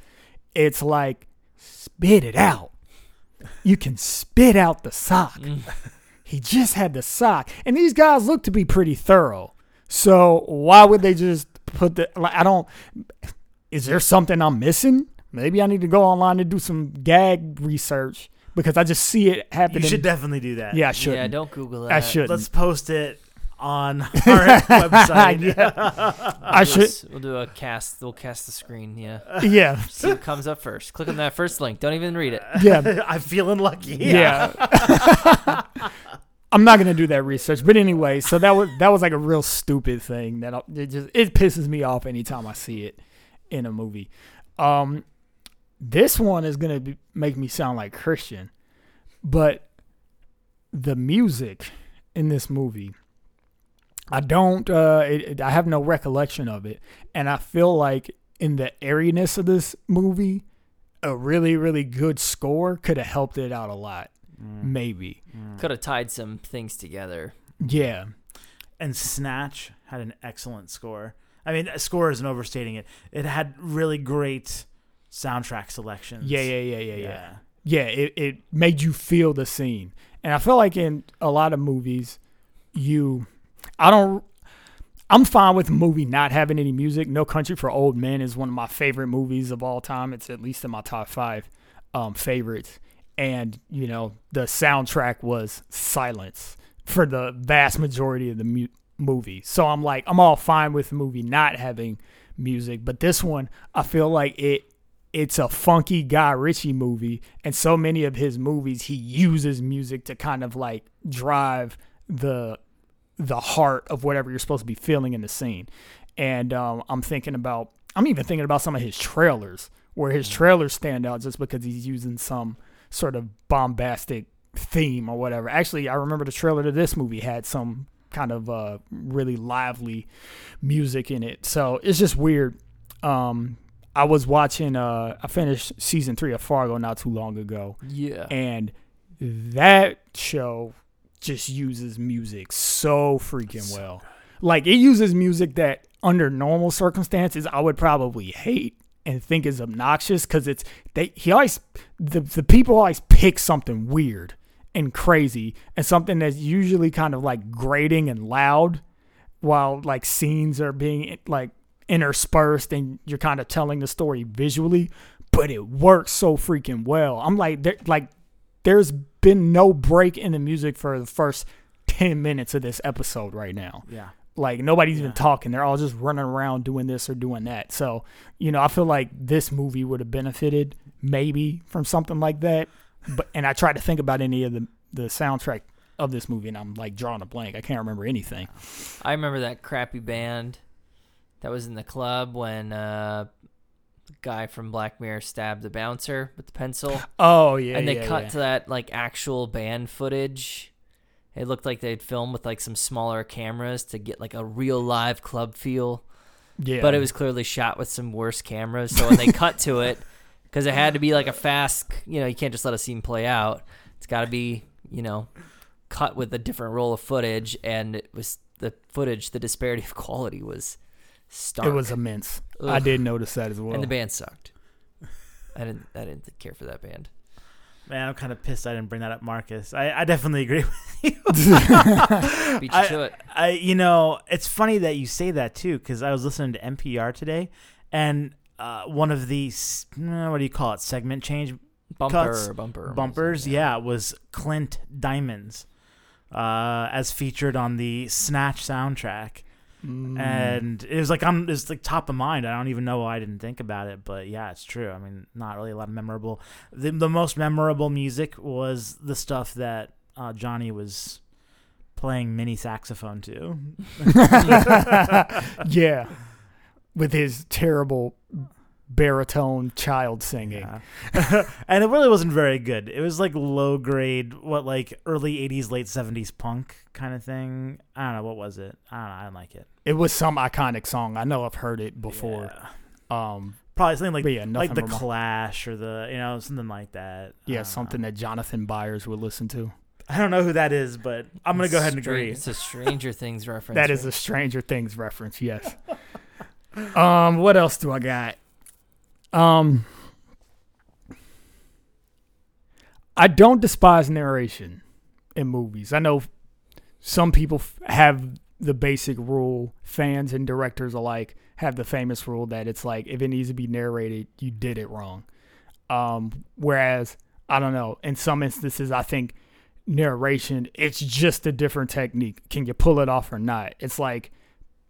it's like spit it out. You can spit out the sock. Mm. he just had the sock. And these guys look to be pretty thorough. So why would they just put the like I don't is there something I'm missing? Maybe I need to go online and do some gag research because I just see it happening. You should definitely do that. yeah, I should. Yeah, don't Google that. I should. Let's post it on our website. I We'll should. s- We'll do a cast. We'll cast the screen. Yeah. Yeah, See what comes up first. Click on that first link. Don't even read it. yeah, I'm feeling lucky. yeah. I'm not gonna do that research, but anyway, so that was that was like a real stupid thing that I, it just it pisses me off anytime I see it in a movie. Um, this one is gonna be, make me sound like Christian, but the music in this movie, I don't. Uh, it, it- I have no recollection of it, and I feel like in the airiness of this movie, a really really good score could have helped it out a lot. Maybe, Could have tied some things together. yeah. And Snatch had an excellent score. I mean, score isn't overstating it. It had really great soundtrack selections. Yeah, yeah, yeah, yeah, yeah. yeah. Yeah, it, it made you feel the scene. And I feel like in a lot of movies, you, I don't, I'm fine with a movie not having any music. No Country for Old Men is one of my favorite movies of all time. It's at least in my top five um, favorites. And, you know, the soundtrack was silence for the vast majority of the mu- movie. So I'm like, I'm all fine with the movie not having music. But this one, I feel like it it's a funky Guy Ritchie movie, and so many of his movies he uses music to kind of like drive the the heart of whatever you're supposed to be feeling in the scene. And um, I'm thinking about I'm even thinking about some of his trailers where his trailers stand out just because he's using some sort of bombastic theme or whatever. Actually, I remember the trailer to this movie had some kind of uh, really lively music in it. So it's just weird. Um, I was watching. Uh, I finished season three of Fargo not too long ago, Yeah. and that show just uses music so freaking well. Like it uses music that under normal circumstances I would probably hate and think is obnoxious because it's they he always the the people always pick something weird and crazy and something that's usually kind of like grating and loud while like scenes are being like interspersed and you're kind of telling the story visually but it works so freaking well i'm like there, like there's been no break in the music for the first 10 minutes of this episode right now. Yeah. like nobody's even Yeah. talking. They're all just running around doing this or doing that. So you know i feel like this movie would have benefited maybe from something like that. But and i tried to think about any of the the soundtrack of this movie and i'm like drawing a blank. I can't remember anything. I remember that crappy band that was in the club when uh, the guy from Black Mirror stabbed the bouncer with the pencil. oh yeah and they yeah, cut yeah. to that like actual band footage. It looked like they'd filmed with like some smaller cameras to get like a real live club feel. yeah But it was clearly shot with some worse cameras. So when they cut to it, because it had to be like a fast, you know, you can't just let a scene play out. It's got to be, you know, cut with a different roll of footage. And it was the footage, the disparity of quality was stark. it was immense i Ugh. did notice that as well and the band sucked. I didn't. I didn't care for that band. Man, I'm kind of pissed I didn't bring that up, Marcus. I, I definitely agree with you. Beat you I- to it. I, you know, it's funny that you say that too, because I was listening to NPR today, and uh, one of these, what do you call it, segment change Bumper, cuts, bumper, bumpers, yeah, was Clint Diamonds, uh, as featured on the Snatch soundtrack, Mm. and it was like I'm, it's like top of mind. I don't even know why I didn't think about it, but yeah, it's true. I mean, not really a lot of memorable. The, the most memorable music was the stuff that uh, Johnny was playing mini saxophone to. yeah with his terrible baritone child singing Yeah. and it really wasn't very good. It was like low grade, what like early '80s, late '70s punk kind of thing. I don't know what was it. I don't know. I didn't like it it was some iconic song i know i've heard it before Yeah. um Probably something like yeah, like the remar- Clash or the you know something like that. Yeah something know. that jonathan byers would listen to I don't know who that is, but I'm gonna go ahead and Stra- agree. It's a Stranger Things reference. That is right? a stranger things reference yes um what else do i got um i don't despise narration in movies i know some people f- have the basic rule fans and directors alike have the famous rule that it's like if it needs to be narrated you did it wrong. Um whereas i don't know in some instances i think narration it's just a different technique. Can you pull it off or not? It's like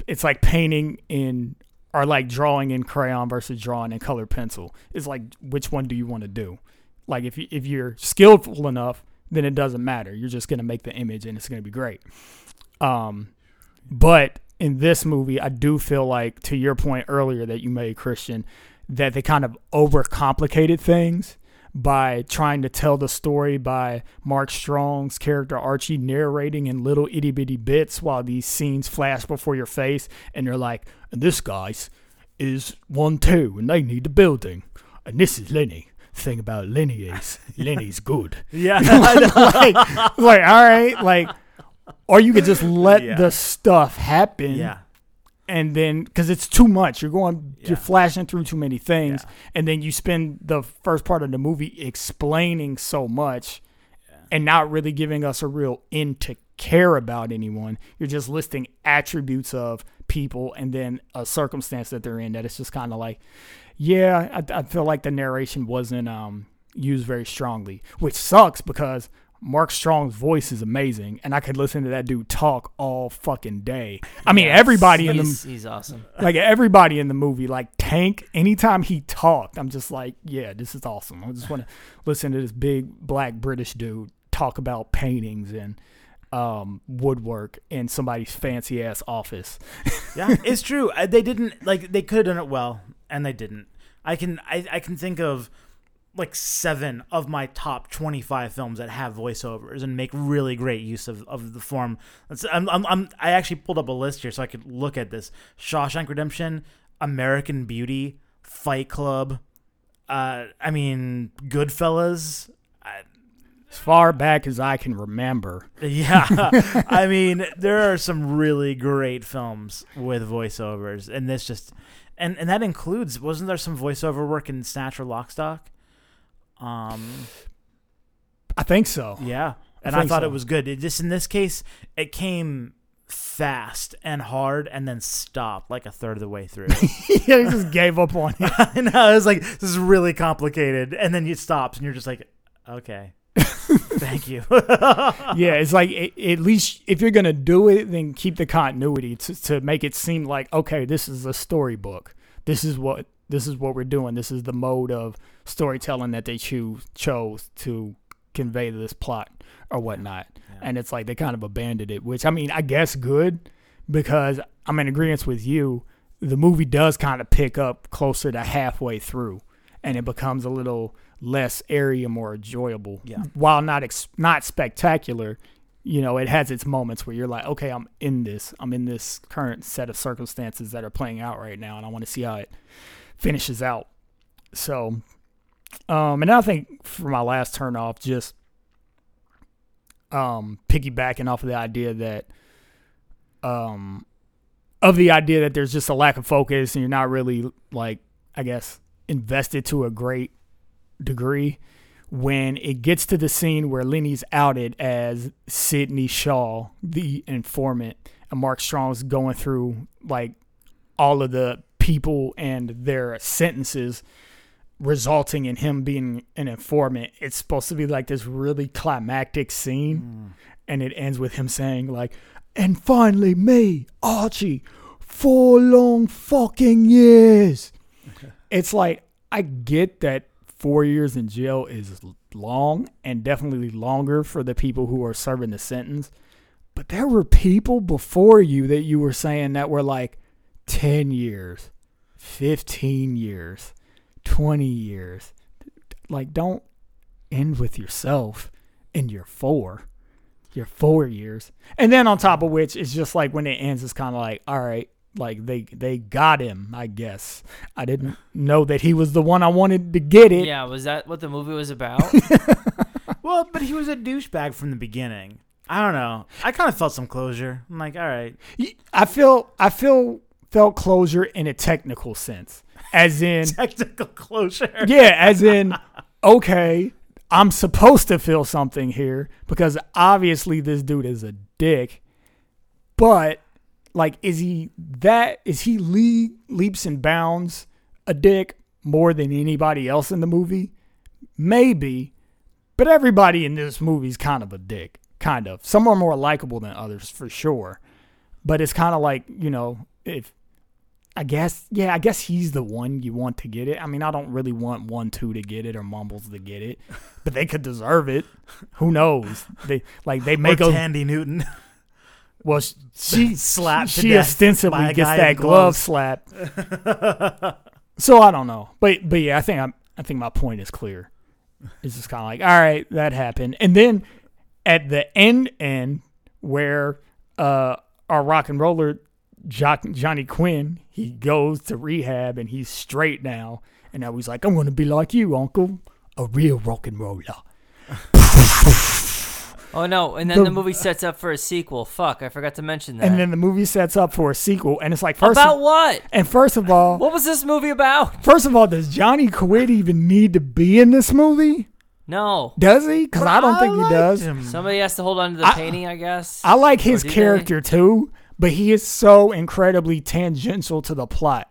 it's like painting in or like drawing in crayon versus drawing in colored pencil. It's like which one do you want to do? Like if you, if you're skillful enough then it doesn't matter. You're just going to make the image and it's going to be great. Um but in this movie i do feel like to your point earlier that you made christian that they kind of overcomplicated things by trying to tell the story by Mark Strong's character Archie narrating in little itty bitty bits while these scenes flash before your face, and they're like, and this guy's is one two, and they need the building, and this is Lenny. Thing about Lenny is Lenny's good. Yeah, like, like, all right, like, or you could just let Yeah. the stuff happen yeah, and then because it's too much. You're going Yeah. you're flashing through too many things and then you spend the first part of the movie explaining so much and not really giving us a real end to care about anyone. You're just listing attributes of people and then a circumstance that they're in that it's just kind of like yeah I, I feel like the narration wasn't um used very strongly which sucks because Mark Strong's voice is amazing, and I could listen to that dude talk all fucking day. I mean, everybody in the he's, he's awesome. like everybody in the movie, like Tank, anytime he talked, I'm just like, yeah, this is awesome. I just want to listen to this big black British dude talk about paintings and um, woodwork in somebody's fancy ass office. yeah, it's true. Uh, They didn't like they could have done it well, and they didn't. I can I, I can think of like seven of my top twenty five films that have voiceovers and make really great use of, of the form. I'm, I'm, I'm I actually pulled up a list here so I could look at this: Shawshank Redemption, American Beauty, Fight Club. Uh, I mean, Goodfellas. As far back as I can remember, Yeah, I mean, there are some really great films with voiceovers, and this just, and and that includes. Wasn't there some voiceover work in Snatch or Lockstock? Um, I think so. yeah, and I, think thought so. it was good. It just in this case, it came fast and hard, and then stopped like a third of the way through. yeah, he just gave up on it. I know. I was like, this is really complicated, and then it stops, and you're just like, okay, thank you. yeah, it's like it, at least if you're gonna do it, then keep the continuity to, to make it seem like okay, this is a storybook. This is what this is what we're doing. This is the mode of storytelling that they choose chose to convey this plot or whatnot. And it's like they kind of abandoned it, which I mean, I guess good because I'm in agreement with you. The movie does kind of pick up closer to halfway through, and it becomes a little less airy and more enjoyable. Yeah. While not ex- not spectacular, you know, it has its moments where you're like, okay, I'm in this. I'm in this current set of circumstances that are playing out right now, and I want to see how it finishes out. So, um, and I think for my last turn off, just um, piggybacking off of the idea that, um, of the idea that there's just a lack of focus and you're not really like, I guess, invested to a great degree. When it gets to the scene where Lenny's outed as Sidney Shaw, the informant, and Mark Strong's going through like all of the people and their sentences resulting in him being an informant. It's supposed to be like this really climactic scene, mm. and it ends with him saying like, "And finally, me, Archie, four long fucking years." it's like I get that four years in jail is long and definitely longer for the people who are serving the sentence. But there were people before you that you were saying that were like 10 years, 15 years, 20 years. Like, don't end with yourself in your four, your four years. And then on top of which, it's just like when it ends, it's kind of like, all right, like they they got him, I guess. I didn't know that he was the one I wanted to get it. Yeah, was that what the movie was about? well, but he was a douchebag from the beginning. I don't know. I kind of felt some closure. I'm like, all right, I feel I feel felt closure in a technical sense, as in technical closure. yeah, as in okay, I'm supposed to feel something here because obviously this dude is a dick, but like, is he that? Is he le- leaps and bounds a dick more than anybody else in the movie? Maybe, but everybody in this movie is kind of a dick. Kind of. Some are more likable than others for sure. But it's kind of like, you know, if I guess, yeah, I guess he's the one you want to get it. I mean, I don't really want one, two to get it or Mumbles to get it, but they could deserve it. Who knows? They like they make or a Thandie Newton. well. sh- She slapped She ostensibly gets that glove slap. so I don't know, but but yeah, I think I'm. I think my point is clear. It's just kind of like, all right, that happened, and then at the end, end where uh our rock and roller Johnny Quid, he goes to rehab and he's straight now, and now he's like, I'm gonna be like you, Uncle, a real rock and roller. oh no! And then The- the movie sets up for a sequel. Fuck, I forgot to mention that. And then the movie sets up for a sequel, and it's like first about of, what? and first of all, What was this movie about? First of all, does Johnny Quid even need to be in this movie? No. Does he? Because I don't think he does. him. Somebody has to hold on to the I- painting, I guess. I like his Or do they? character too, but he is so incredibly tangential to the plot.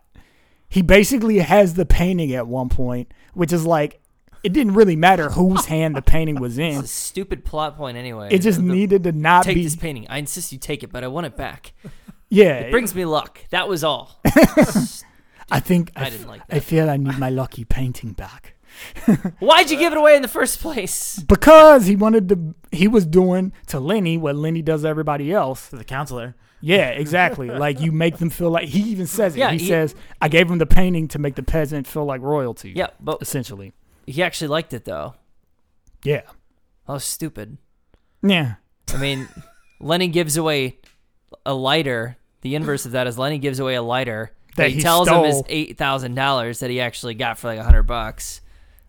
He basically has the painting at one point, which is like it didn't really matter whose hand the painting was It's in. a stupid plot point anyway. It just The- needed to not take be. this painting. I insist you take it, but I want it back. yeah, It brings me luck. That was all. I think I I, didn't like I feel I need my lucky painting back Why'd you give it away in the first place? because he wanted to. He was doing to Lenny what Lenny does to everybody else. To the counselor. Yeah, exactly. like you make them feel like he even says it. Yeah, he, he- says, "I gave him the painting to make the peasant feel like royalty." Yeah, but essentially. he actually liked it though. Yeah, That was stupid. yeah. I mean, Lenny gives away a lighter. The inverse of that is Lenny gives away a lighter that, That he, he tells him is eight thousand dollars that he actually got for like a hundred bucks,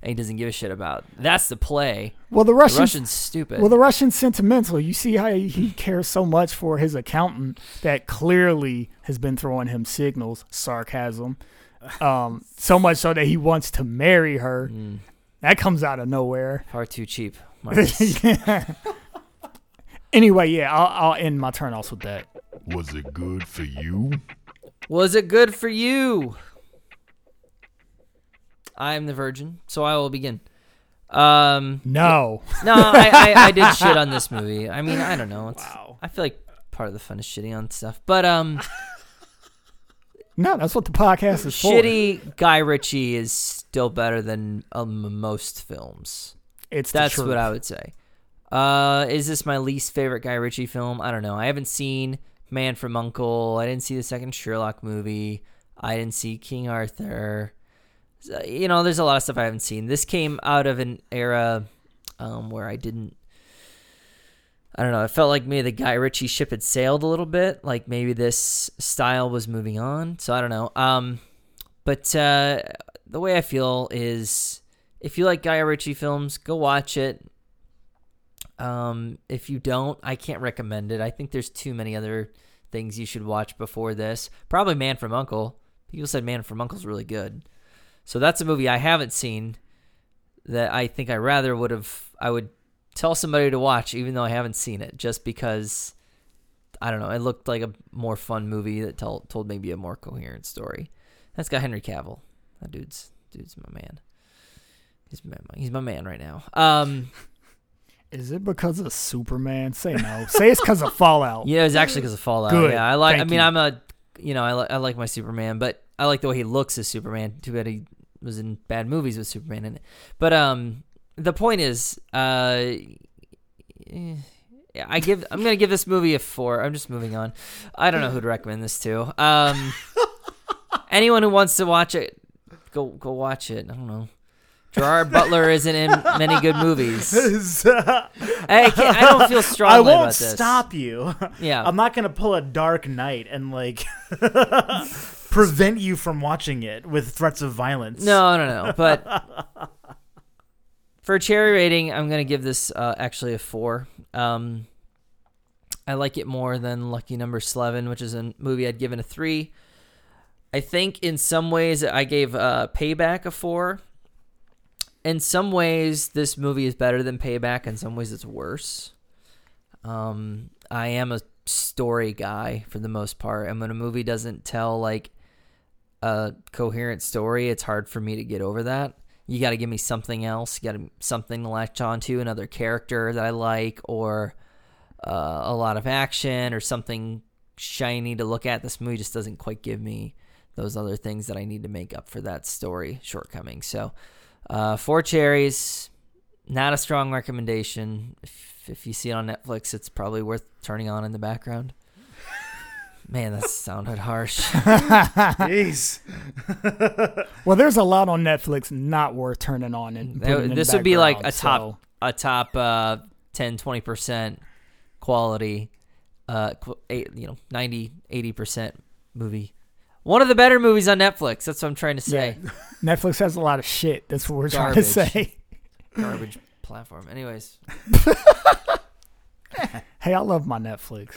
and he doesn't give a shit about. That's the play. Well, the The Russians. Russian's stupid. Well, the Russian's sentimental. You see how he, he cares so much for his accountant that clearly has been throwing him signals, sarcasm. Um, so much so that he wants to marry her. Mm, That comes out of nowhere. far too cheap. Marcus. Anyway, yeah, I'll, I'll end my turn off with that. Was it good for you? Was it good for you? I am the virgin, so I will begin. Um, No. no, I, I, I did shit on this movie. I mean, I don't know. It's, Wow. I feel like part of the fun is shitting on stuff, but um, No, that's what the podcast is for. shitty Guy Ritchie is still better than um, most films. It's That's what I would say. Uh, is this my least favorite Guy Ritchie film? I don't know. I haven't seen Man from Uncle. I didn't see the second Sherlock movie. I didn't see King Arthur. You know, there's a lot of stuff I haven't seen. This came out of an era um, where I didn't. I don't know. It felt like maybe the Guy Ritchie ship had sailed a little bit. Like maybe this style was moving on. So I don't know. Um, but uh, the way I feel is, if you like Guy Ritchie films, go watch it. Um, if you don't, I can't recommend it. I think there's too many other things you should watch before this. Probably Man from Uncle. People said Man from Uncle's really good. So that's a movie I haven't seen that I think I rather would have I would tell somebody to watch even though I haven't seen it just because I don't know, it looked like a more fun movie that told told maybe a more coherent story. That's got Henry Cavill. That dude's dude's my man. He's my, he's my man right now. Um Is it because of Superman? Say no. Say it's because of Fallout. Yeah, it's actually because of Fallout. Good. Yeah, I like. I mean, you. I'm a, you know, I, li- I like my Superman, but I like the way he looks as Superman. Too bad he was in bad movies with Superman in it. But um, the point is, uh, I give. I'm gonna give this movie a four. I'm just moving on. I don't know who to recommend this to. Um, anyone who wants to watch it, go go watch it. I don't know. Gerard Butler isn't in many good movies. I, I don't feel strongly I about won't stop you. Yeah. I'm not gonna pull a Dark Knight and like prevent you from watching it with threats of violence. No, no, no. But for a cherry rating, I'm gonna give this uh, actually a four. Um, I like it more than Lucky Number Eleven, which is a movie I'd given a three. I think in some ways I gave uh, Payback a four. In some ways, this movie is better than Payback. In some ways, it's worse. Um, I am a story guy for the most part, and when a movie doesn't tell like a coherent story, it's hard for me to get over that. You got to give me something else. You got to something to latch onto, another character that I like, or uh, a lot of action, or something shiny to look at. This movie just doesn't quite give me those other things that I need to make up for that story shortcoming. So, uh, four cherries, not a strong recommendation. If, if you see it on Netflix, it's probably worth turning on in the background. Man, that sounded harsh. Jeez. Well, there's a lot on Netflix not worth turning on and That- putting in the this would be like a background, top a top uh 10 20% quality uh qu- eight, you know 90 80% movie one of the better movies on netflix that's what i'm trying to say so Netflix has a lot of shit. That's what we're trying to say. garbage platform anyways Hey, I love my Netflix.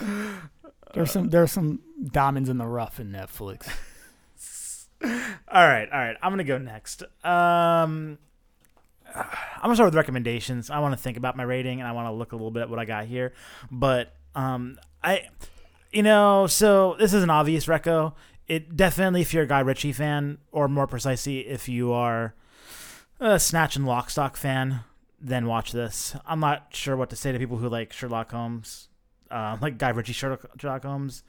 There's some there's some diamonds in the rough in Netflix. All right, all right. I'm gonna go next. Um, I'm gonna start with recommendations. I want to think about my rating and I want to look a little bit at what I got here. But um, I, you know, so this is an obvious reco. It definitely, if you're a Guy Ritchie fan, or more precisely, if you are a Snatch and Lockstock fan, then watch this. I'm not sure what to say to people who like Sherlock Holmes, uh, like Guy Ritchie Sherlock, Holmes.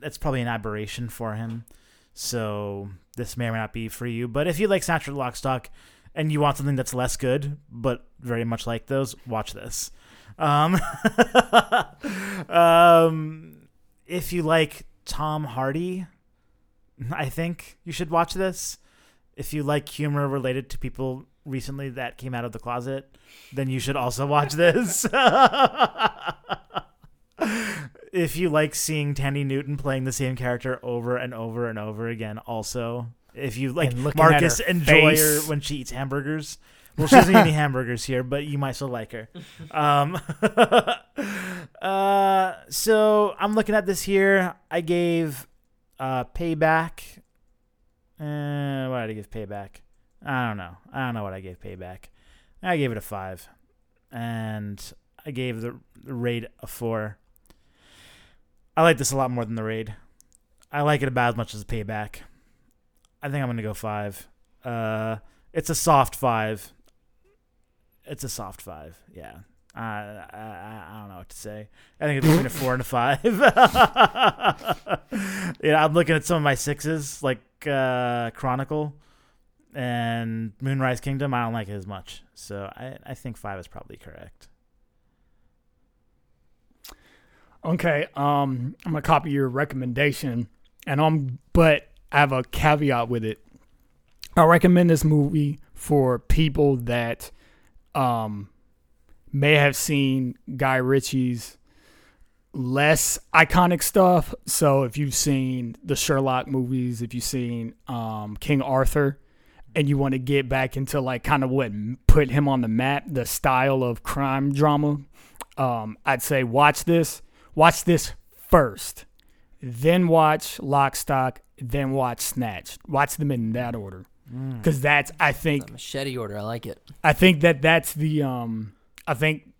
That's probably an aberration for him. So this may or may not be for you. But if you like Snatch and Lockstock and you want something that's less good but very much like those, watch this. Um, um, if you like Tom Hardy, I think you should watch this. If you like humor related to people recently that came out of the closet, then you should also watch this. if you like seeing Thandie Newton playing the same character over and over and over again, also. If you like And Marcus enjoy her when she eats hamburgers. Well, she doesn't eat any hamburgers here, but you might still like her. Um, uh, so I'm looking at this here. I gave uh, Payback. Uh, what did I give Payback? I don't know. I don't know what I gave Payback. I gave it a five, and I gave the, the Raid a four. I like this a lot more than the Raid. I like it about as much as Payback. I think I'm gonna go five. Uh, it's a soft five. It's a soft five. Yeah. I, I, I don't know what to say. I think it's between a four and a five. yeah, I'm looking at some of my sixes, like uh, Chronicle and Moonrise Kingdom. I don't like it as much, so I, I think five is probably correct. Okay, um, I'm gonna copy your recommendation, and I'm but I have a caveat with it. I recommend this movie for people that, um, may have seen Guy Ritchie's less iconic stuff. So if you've seen the Sherlock movies, if you've seen um, King Arthur, and you want to get back into like kind of what put him on the map, the style of crime drama, um, I'd say watch this. Watch this first, then watch Lock, Stock, then watch Snatch. Watch them in that order, because that's I think The machete order. I like it. I think that that's the um I think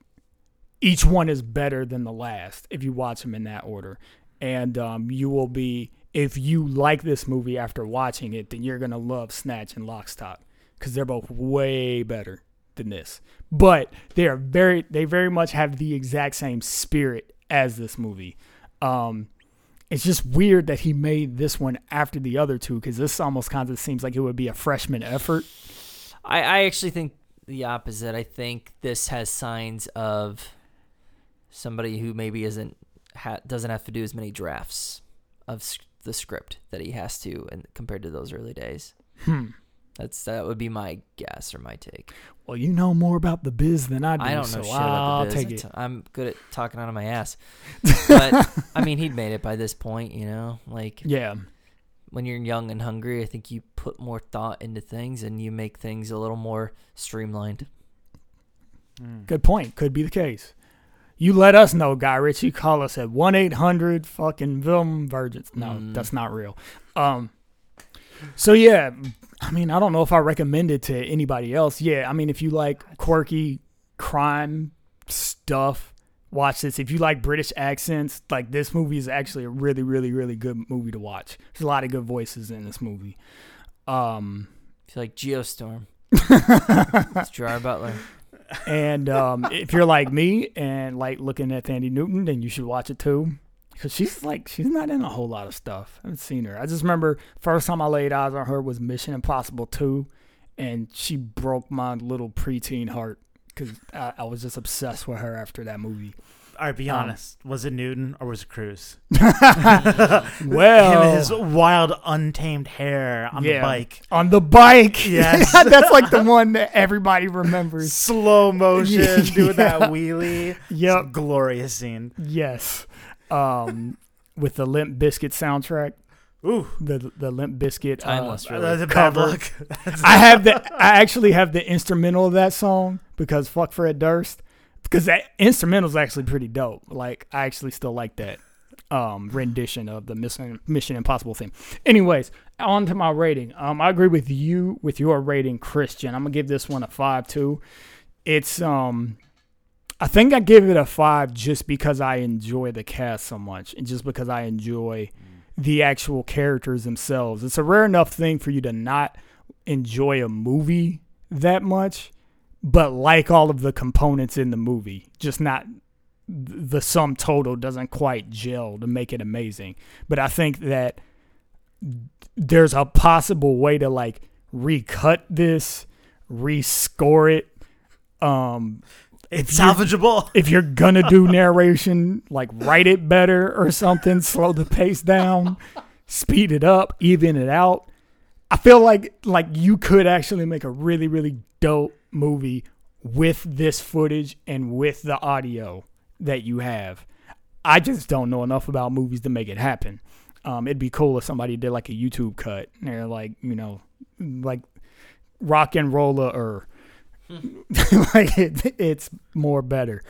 each one is better than the last if you watch them in that order. And um you will be if you like this movie after watching it, then you're going to love Snatch and Lockstock cuz they're both way better than this. But they are very they very much have the exact same spirit as this movie. Um it's just weird that he made this one after the other two because this almost kind of seems like it would be a freshman effort. I, I actually think the opposite. I think this has signs of somebody who maybe isn't ha- doesn't have to do as many drafts of the script that he has to, and compared to those early days. Hmm. That's that would be my guess or my take. Well, you know more about the biz than I do. I don't so know shit I'll about the biz. take it. I'm good at talking out of my ass. But I mean, he'd made it by this point, you know. Like Yeah. when you're young and hungry, I think you put more thought into things and you make things a little more streamlined. Good point. Could be the case. You let us know, Guy Ritchie. Call us at one eight hundred fucking film virgins. No, Mm. that's not real. Um. So yeah, I mean, I don't know if I recommend it to anybody else. Yeah, I mean, if you like quirky crime stuff, watch this. If you like British accents, like this movie is actually a really, really, really good movie to watch. There's a lot of good voices in this movie. Um. If you like Geostorm, it's Gerard Butler. And um, if you're like me and like looking at Thandie Newton, then you should watch it too. Because she's like, she's not in a whole lot of stuff. I haven't seen her. I just remember first time I laid eyes on her was Mission Impossible 2. And she broke my little preteen heart because I, I was just obsessed with her after that movie. All right, be Um, honest. Was it Newton or was it Cruise? Well, his wild, untamed hair on Yeah. the bike. on the bike. Yes. That's like the one that everybody remembers. Slow motion, Yeah. doing that wheelie. Yep. Glorious scene. Yes. Um, with the Limp Bizkit soundtrack. Ooh, The the Limp Bizkit. uh, Timeless, really. that's a bad cover. look. I have the I actually have the instrumental of that song because fuck Fred Durst because that instrumental is actually pretty dope. Like I actually still like that um rendition of the Mission Mission Impossible theme. Anyways, on to my rating. Um I agree with you with your rating, Christian. I'm gonna give this one a five too. It's um I think I give it a five just because I enjoy the cast so much and just because I enjoy the actual characters themselves. It's a rare enough thing for you to not enjoy a movie that much, but like all of the components in the movie, just not the sum total doesn't quite gel to make it amazing. But I think that there's a possible way to like recut this, rescore it. Um, It's salvageable. if you're gonna do narration, like write it better or something, slow the pace down, speed it up, even it out. I feel like like you could actually make a really really dope movie with this footage and with the audio that you have. I just don't know enough about movies to make it happen. Um, it'd be cool if somebody did like a YouTube cut. And they're like, you know, like rock and roller or like it, it's more better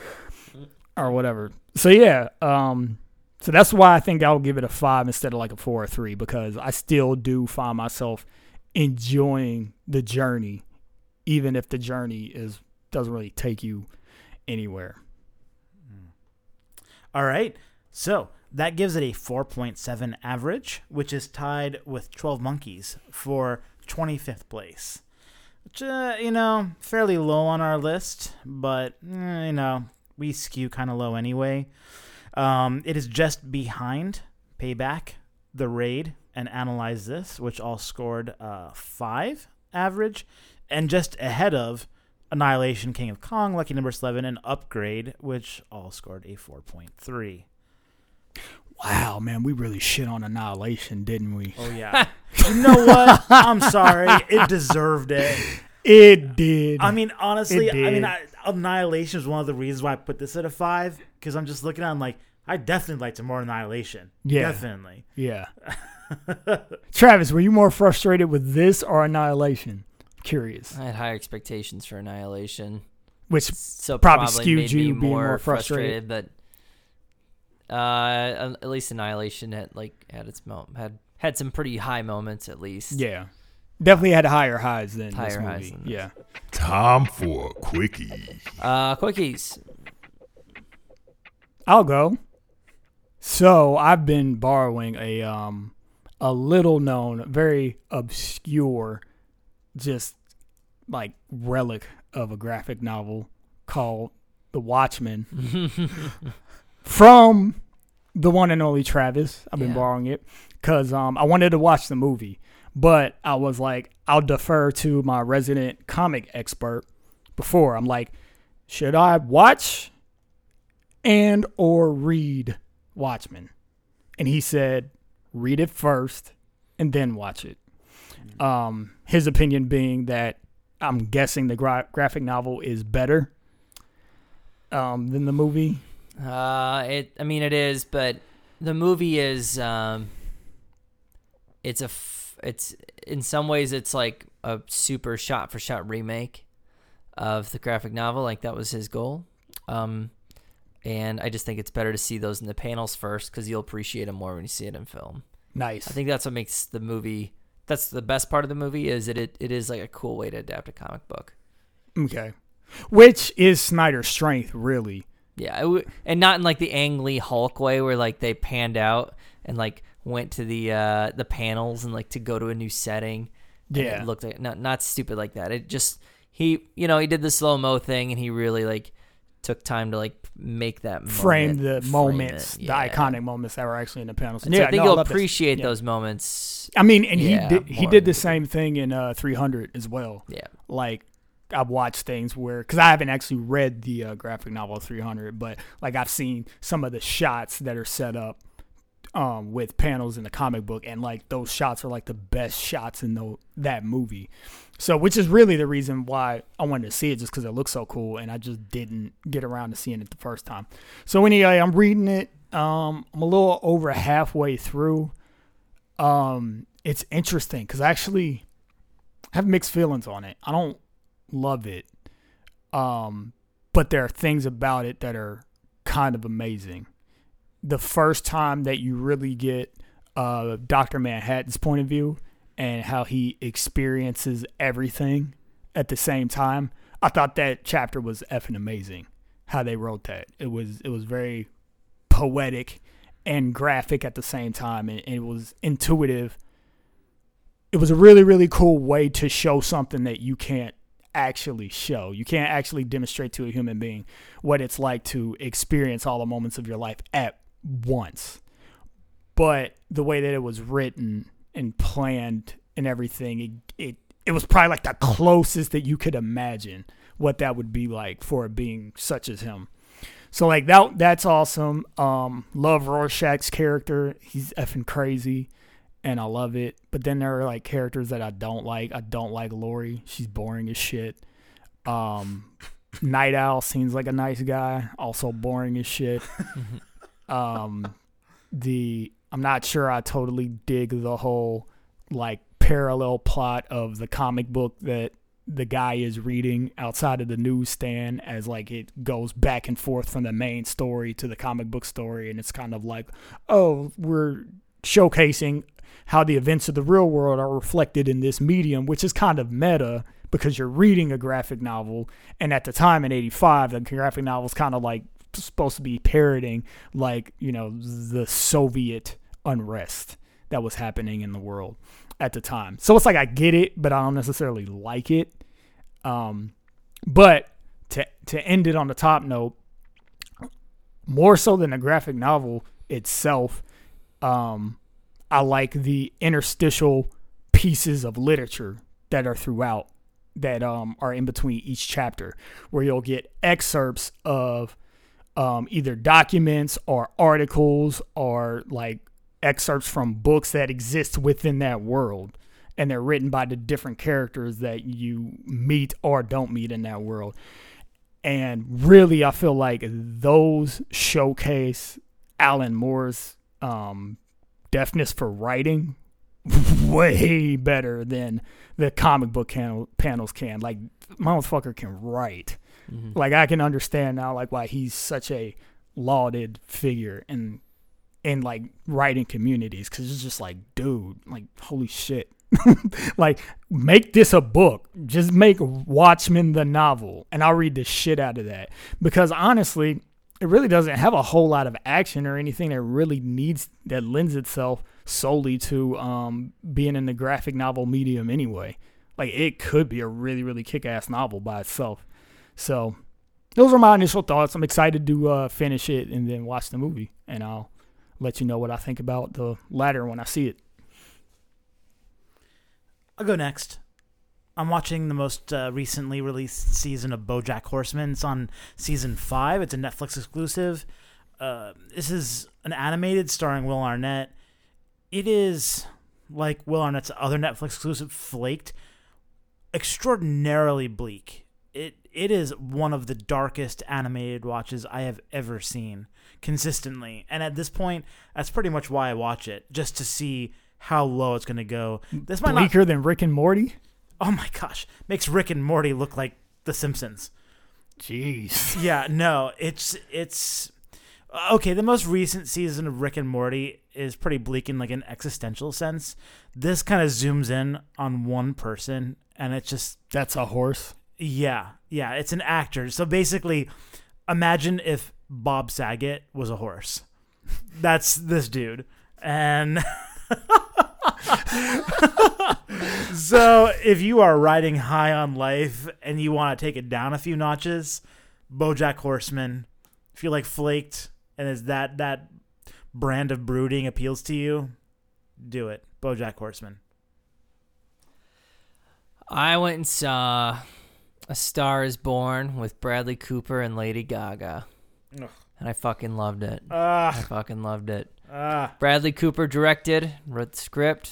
or whatever. So yeah, um, so that's why I think I'll give it a five instead of like a four or three because I still do find myself enjoying the journey, even if the journey is doesn't really take you anywhere. All right. So that gives it a 4.7 average, which is tied with 12 Monkeys for 25th place. Which, uh, you know, fairly low on our list, but, eh, you know, we skew kind of low anyway. Um, it is just behind Payback, The Raid, and Analyze This, which all scored uh, 5 average, and just ahead of Annihilation, King of Kong, Lucky Number Slevin, and Upgrade, which all scored a 4.3. Wow, man, we really shit on Annihilation, didn't we? Oh, yeah. you know what? I'm sorry. It deserved it. It did. I mean, honestly, It I mean, did. I, Annihilation is one of the reasons why I put this at a 5, because I'm just looking at it, I'm like, I definitely liked more Annihilation. Yeah. Definitely. yeah. Travis, were you more frustrated with this or Annihilation? Curious. I had higher expectations for Annihilation, Which so Probably probably, skewed made you me being more, more frustrated. frustrated. But uh, at least Annihilation had like had its mo- had had some pretty high moments at least. yeah, definitely had higher highs than this Higher movie. highs than this. yeah. Time for a quickie. Uh, quickies. I'll go. So I've been borrowing a um a little known, very obscure, just like relic of a graphic novel called The Watchmen from the one and only Travis. I've been Yeah. borrowing it because um I wanted to watch the movie, but I was like, I'll defer to my resident comic expert before. I'm like, should I watch and or read Watchmen? And he said, read it first and then watch it. Um, his opinion being that I'm guessing the gra- graphic novel is better um, than the movie. Uh, it. I mean, it is, but the movie is. Um, it's a. F- it's in some ways it's like a super shot for shot remake of the graphic novel. Like that was his goal. Um, and I just think it's better to see those in the panels first because you'll appreciate them more when you see it in film. Nice. I think that's what makes the movie. That's the best part of the movie is that it, it is like a cool way to adapt a comic book. okay. Which is Snyder's strength, really. Yeah, it w- and not in like the Ang Lee Hulk way where like they panned out and like went to the uh the panels and like to go to a new setting. Yeah. it looked like not not stupid like that. It just he you know he did the slow mo thing and he really like took time to like make that Frame moment, the frame moments, the Yeah. iconic moments that were actually in the panels. And so I think no, you'll appreciate Yeah. those moments. I mean, and Yeah, he did he did the same thing in uh, 300 as well. Yeah, Like I've watched things where because I haven't actually read the uh, graphic novel 300, but like I've seen some of the shots that are set up um, with panels in the comic book, and like those shots are like the best shots in the, that movie. So, which is really the reason why I wanted to see it, just because it looks so cool, and I just didn't get around to seeing it the first time. So anyway, I'm reading it. Um, I'm a little over halfway through. Um, it's interesting because I actually have mixed feelings on it. I don't love it. Um, but there are things about it that are kind of amazing. The first time that you really get uh, Dr. Manhattan's point of view and how he experiences everything at the same time, I thought that chapter was effing amazing. How they wrote that. It was it was very poetic and graphic at the same time and, and it was intuitive. It was a really, really cool way to show something that you can't actually show. You can't actually demonstrate to a human being what it's like to experience all the moments of your life at once. But the way that it was written and planned and everything, it it, it was probably like the closest that you could imagine what that would be like for a being such as him. So like that that's awesome. Um love Rorschach's character. He's effing crazy and I love it. But then there are like characters that I don't like. I don't like Laurie. She's boring as shit. Um Nite Owl seems like a nice guy, also boring as shit. um the I'm not sure I totally dig the whole like parallel plot of the comic book that the guy is reading outside of the newsstand as like it goes back and forth from the main story to the comic book story and it's kind of like oh we're showcasing how the events of the real world are reflected in this medium which is kind of meta because you're reading a graphic novel and at the time in 85 the graphic novel is kind of like supposed to be parroting like you know the soviet unrest that was happening in the world at the time. So it's like I get it, but I don't necessarily like it. Um, but to to end it on the top note, more so than the graphic novel itself, um, I like the interstitial pieces of literature that are throughout that um, are in between each chapter, where you'll get excerpts of um, either documents or articles or like excerpts from books that exist within that world. And they're written by the different characters that you meet or don't meet in that world. And really i feel like those showcase alan moore's um, deafness for writing way better than the comic book can- panels can. Like motherfucker can write. Mm-hmm. like i can understand now like why he's such a lauded figure in in like writing communities because it's just like dude like holy shit. Like make this a book. Just make watchmen the novel and i'll read the shit out of that. Because honestly it really doesn't have a whole lot of action or anything that really needs that lends itself solely to um, being in the graphic novel medium anyway like it could be a really really kick-ass novel by itself so those are my initial thoughts i'm excited to uh, finish it and then watch the movie and i'll let you know what I think about the latter when I see it. I'll go next. I'm watching the most uh, recently released season of BoJack Horseman. It's on season five. It's a Netflix exclusive. Uh, this is an animated starring Will Arnett. It is like Will Arnett's other Netflix exclusive, Flaked, extraordinarily bleak. It it is one of the darkest animated watches I have ever seen consistently. And at this point, that's pretty much why I watch it, just to see how low it's going to go. This might not Bleaker than Rick and Morty? Oh my gosh, makes Rick and Morty look like The Simpsons. Jeez. Yeah, no, it's it's okay. The most recent season of Rick and Morty is pretty bleak in like an existential sense. This kind of zooms in on one person, and it's just That's a horse. yeah, yeah. It's an actor. So basically, imagine if Bob Saget was a horse. That's this dude, and. so if you are riding high on life and you want to take it down a few notches, BoJack Horseman. If you like flaked and is that that brand of brooding appeals to you, do it. BoJack Horseman. I went and saw A Star Is Born with Bradley Cooper and Lady Gaga, Ugh. and I fucking loved it. I Ah, fucking loved it. Ah. Bradley Cooper directed, wrote the script,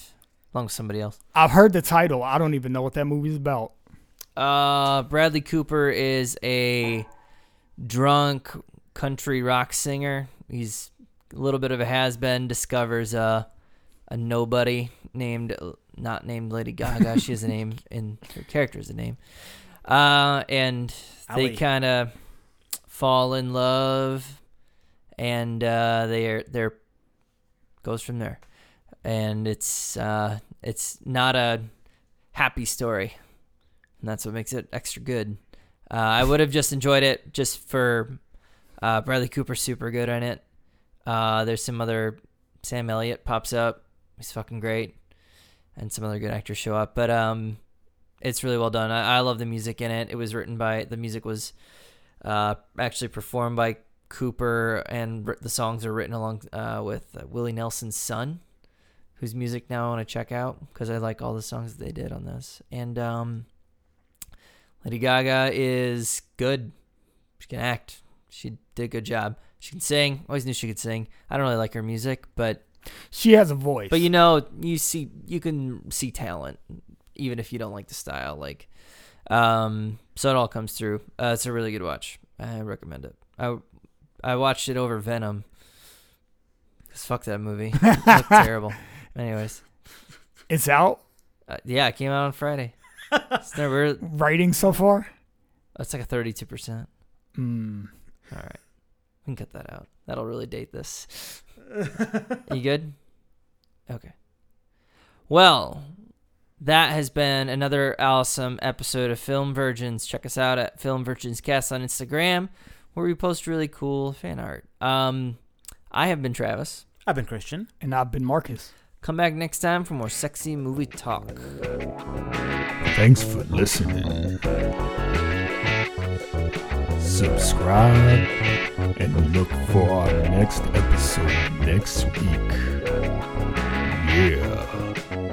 along with somebody else. I've heard the title. I don't even know what that movie's about. Uh, Bradley Cooper is a drunk country rock singer. He's a little bit of a has been. Discovers a a nobody named not named Lady Gaga. she has a name, and her character has a name. Uh, and they kind of fall in love, and uh, they're they're goes from there. And it's uh, it's not a happy story and that's what makes it extra good. Uh, I would have just enjoyed it just for uh, Bradley Cooper, super good in it. Uh, there's some other Sam Elliott pops up, he's fucking great, and some other good actors show up. But um, It's really well done. I, I love the music in it. It was written by the music was uh, actually performed by Cooper, and the songs are written along uh, with uh, Willie Nelson's son, whose music now I want to check out because I like all the songs that they did on this. And um, Lady Gaga is good. She can act. She did a good job. She can sing. Always knew she could sing. I don't really like her music, but She has a voice. but you know, you see, you can see talent, even if you don't like the style. Like, um, so it all comes through. Uh, it's a really good watch. I recommend it. I I watched it over Venom. Cause fuck that movie. It looked terrible. Anyways, it's out. uh, yeah, it came out on Friday. It's never. Rating so far. It's like a thirty-two percent. Mm. All right, we can cut that out. That'll really date this. you good? Okay. Well, that has been another awesome episode of Film Virgins. Check us out at Film Virgins Cast on Instagram, where we post really cool fan art. Um, I have been Travis. I've been Christian. And I've been Marcus. Come back next time for more sexy movie talk. Thanks for listening. Subscribe and look for our next episode next week. Yeah.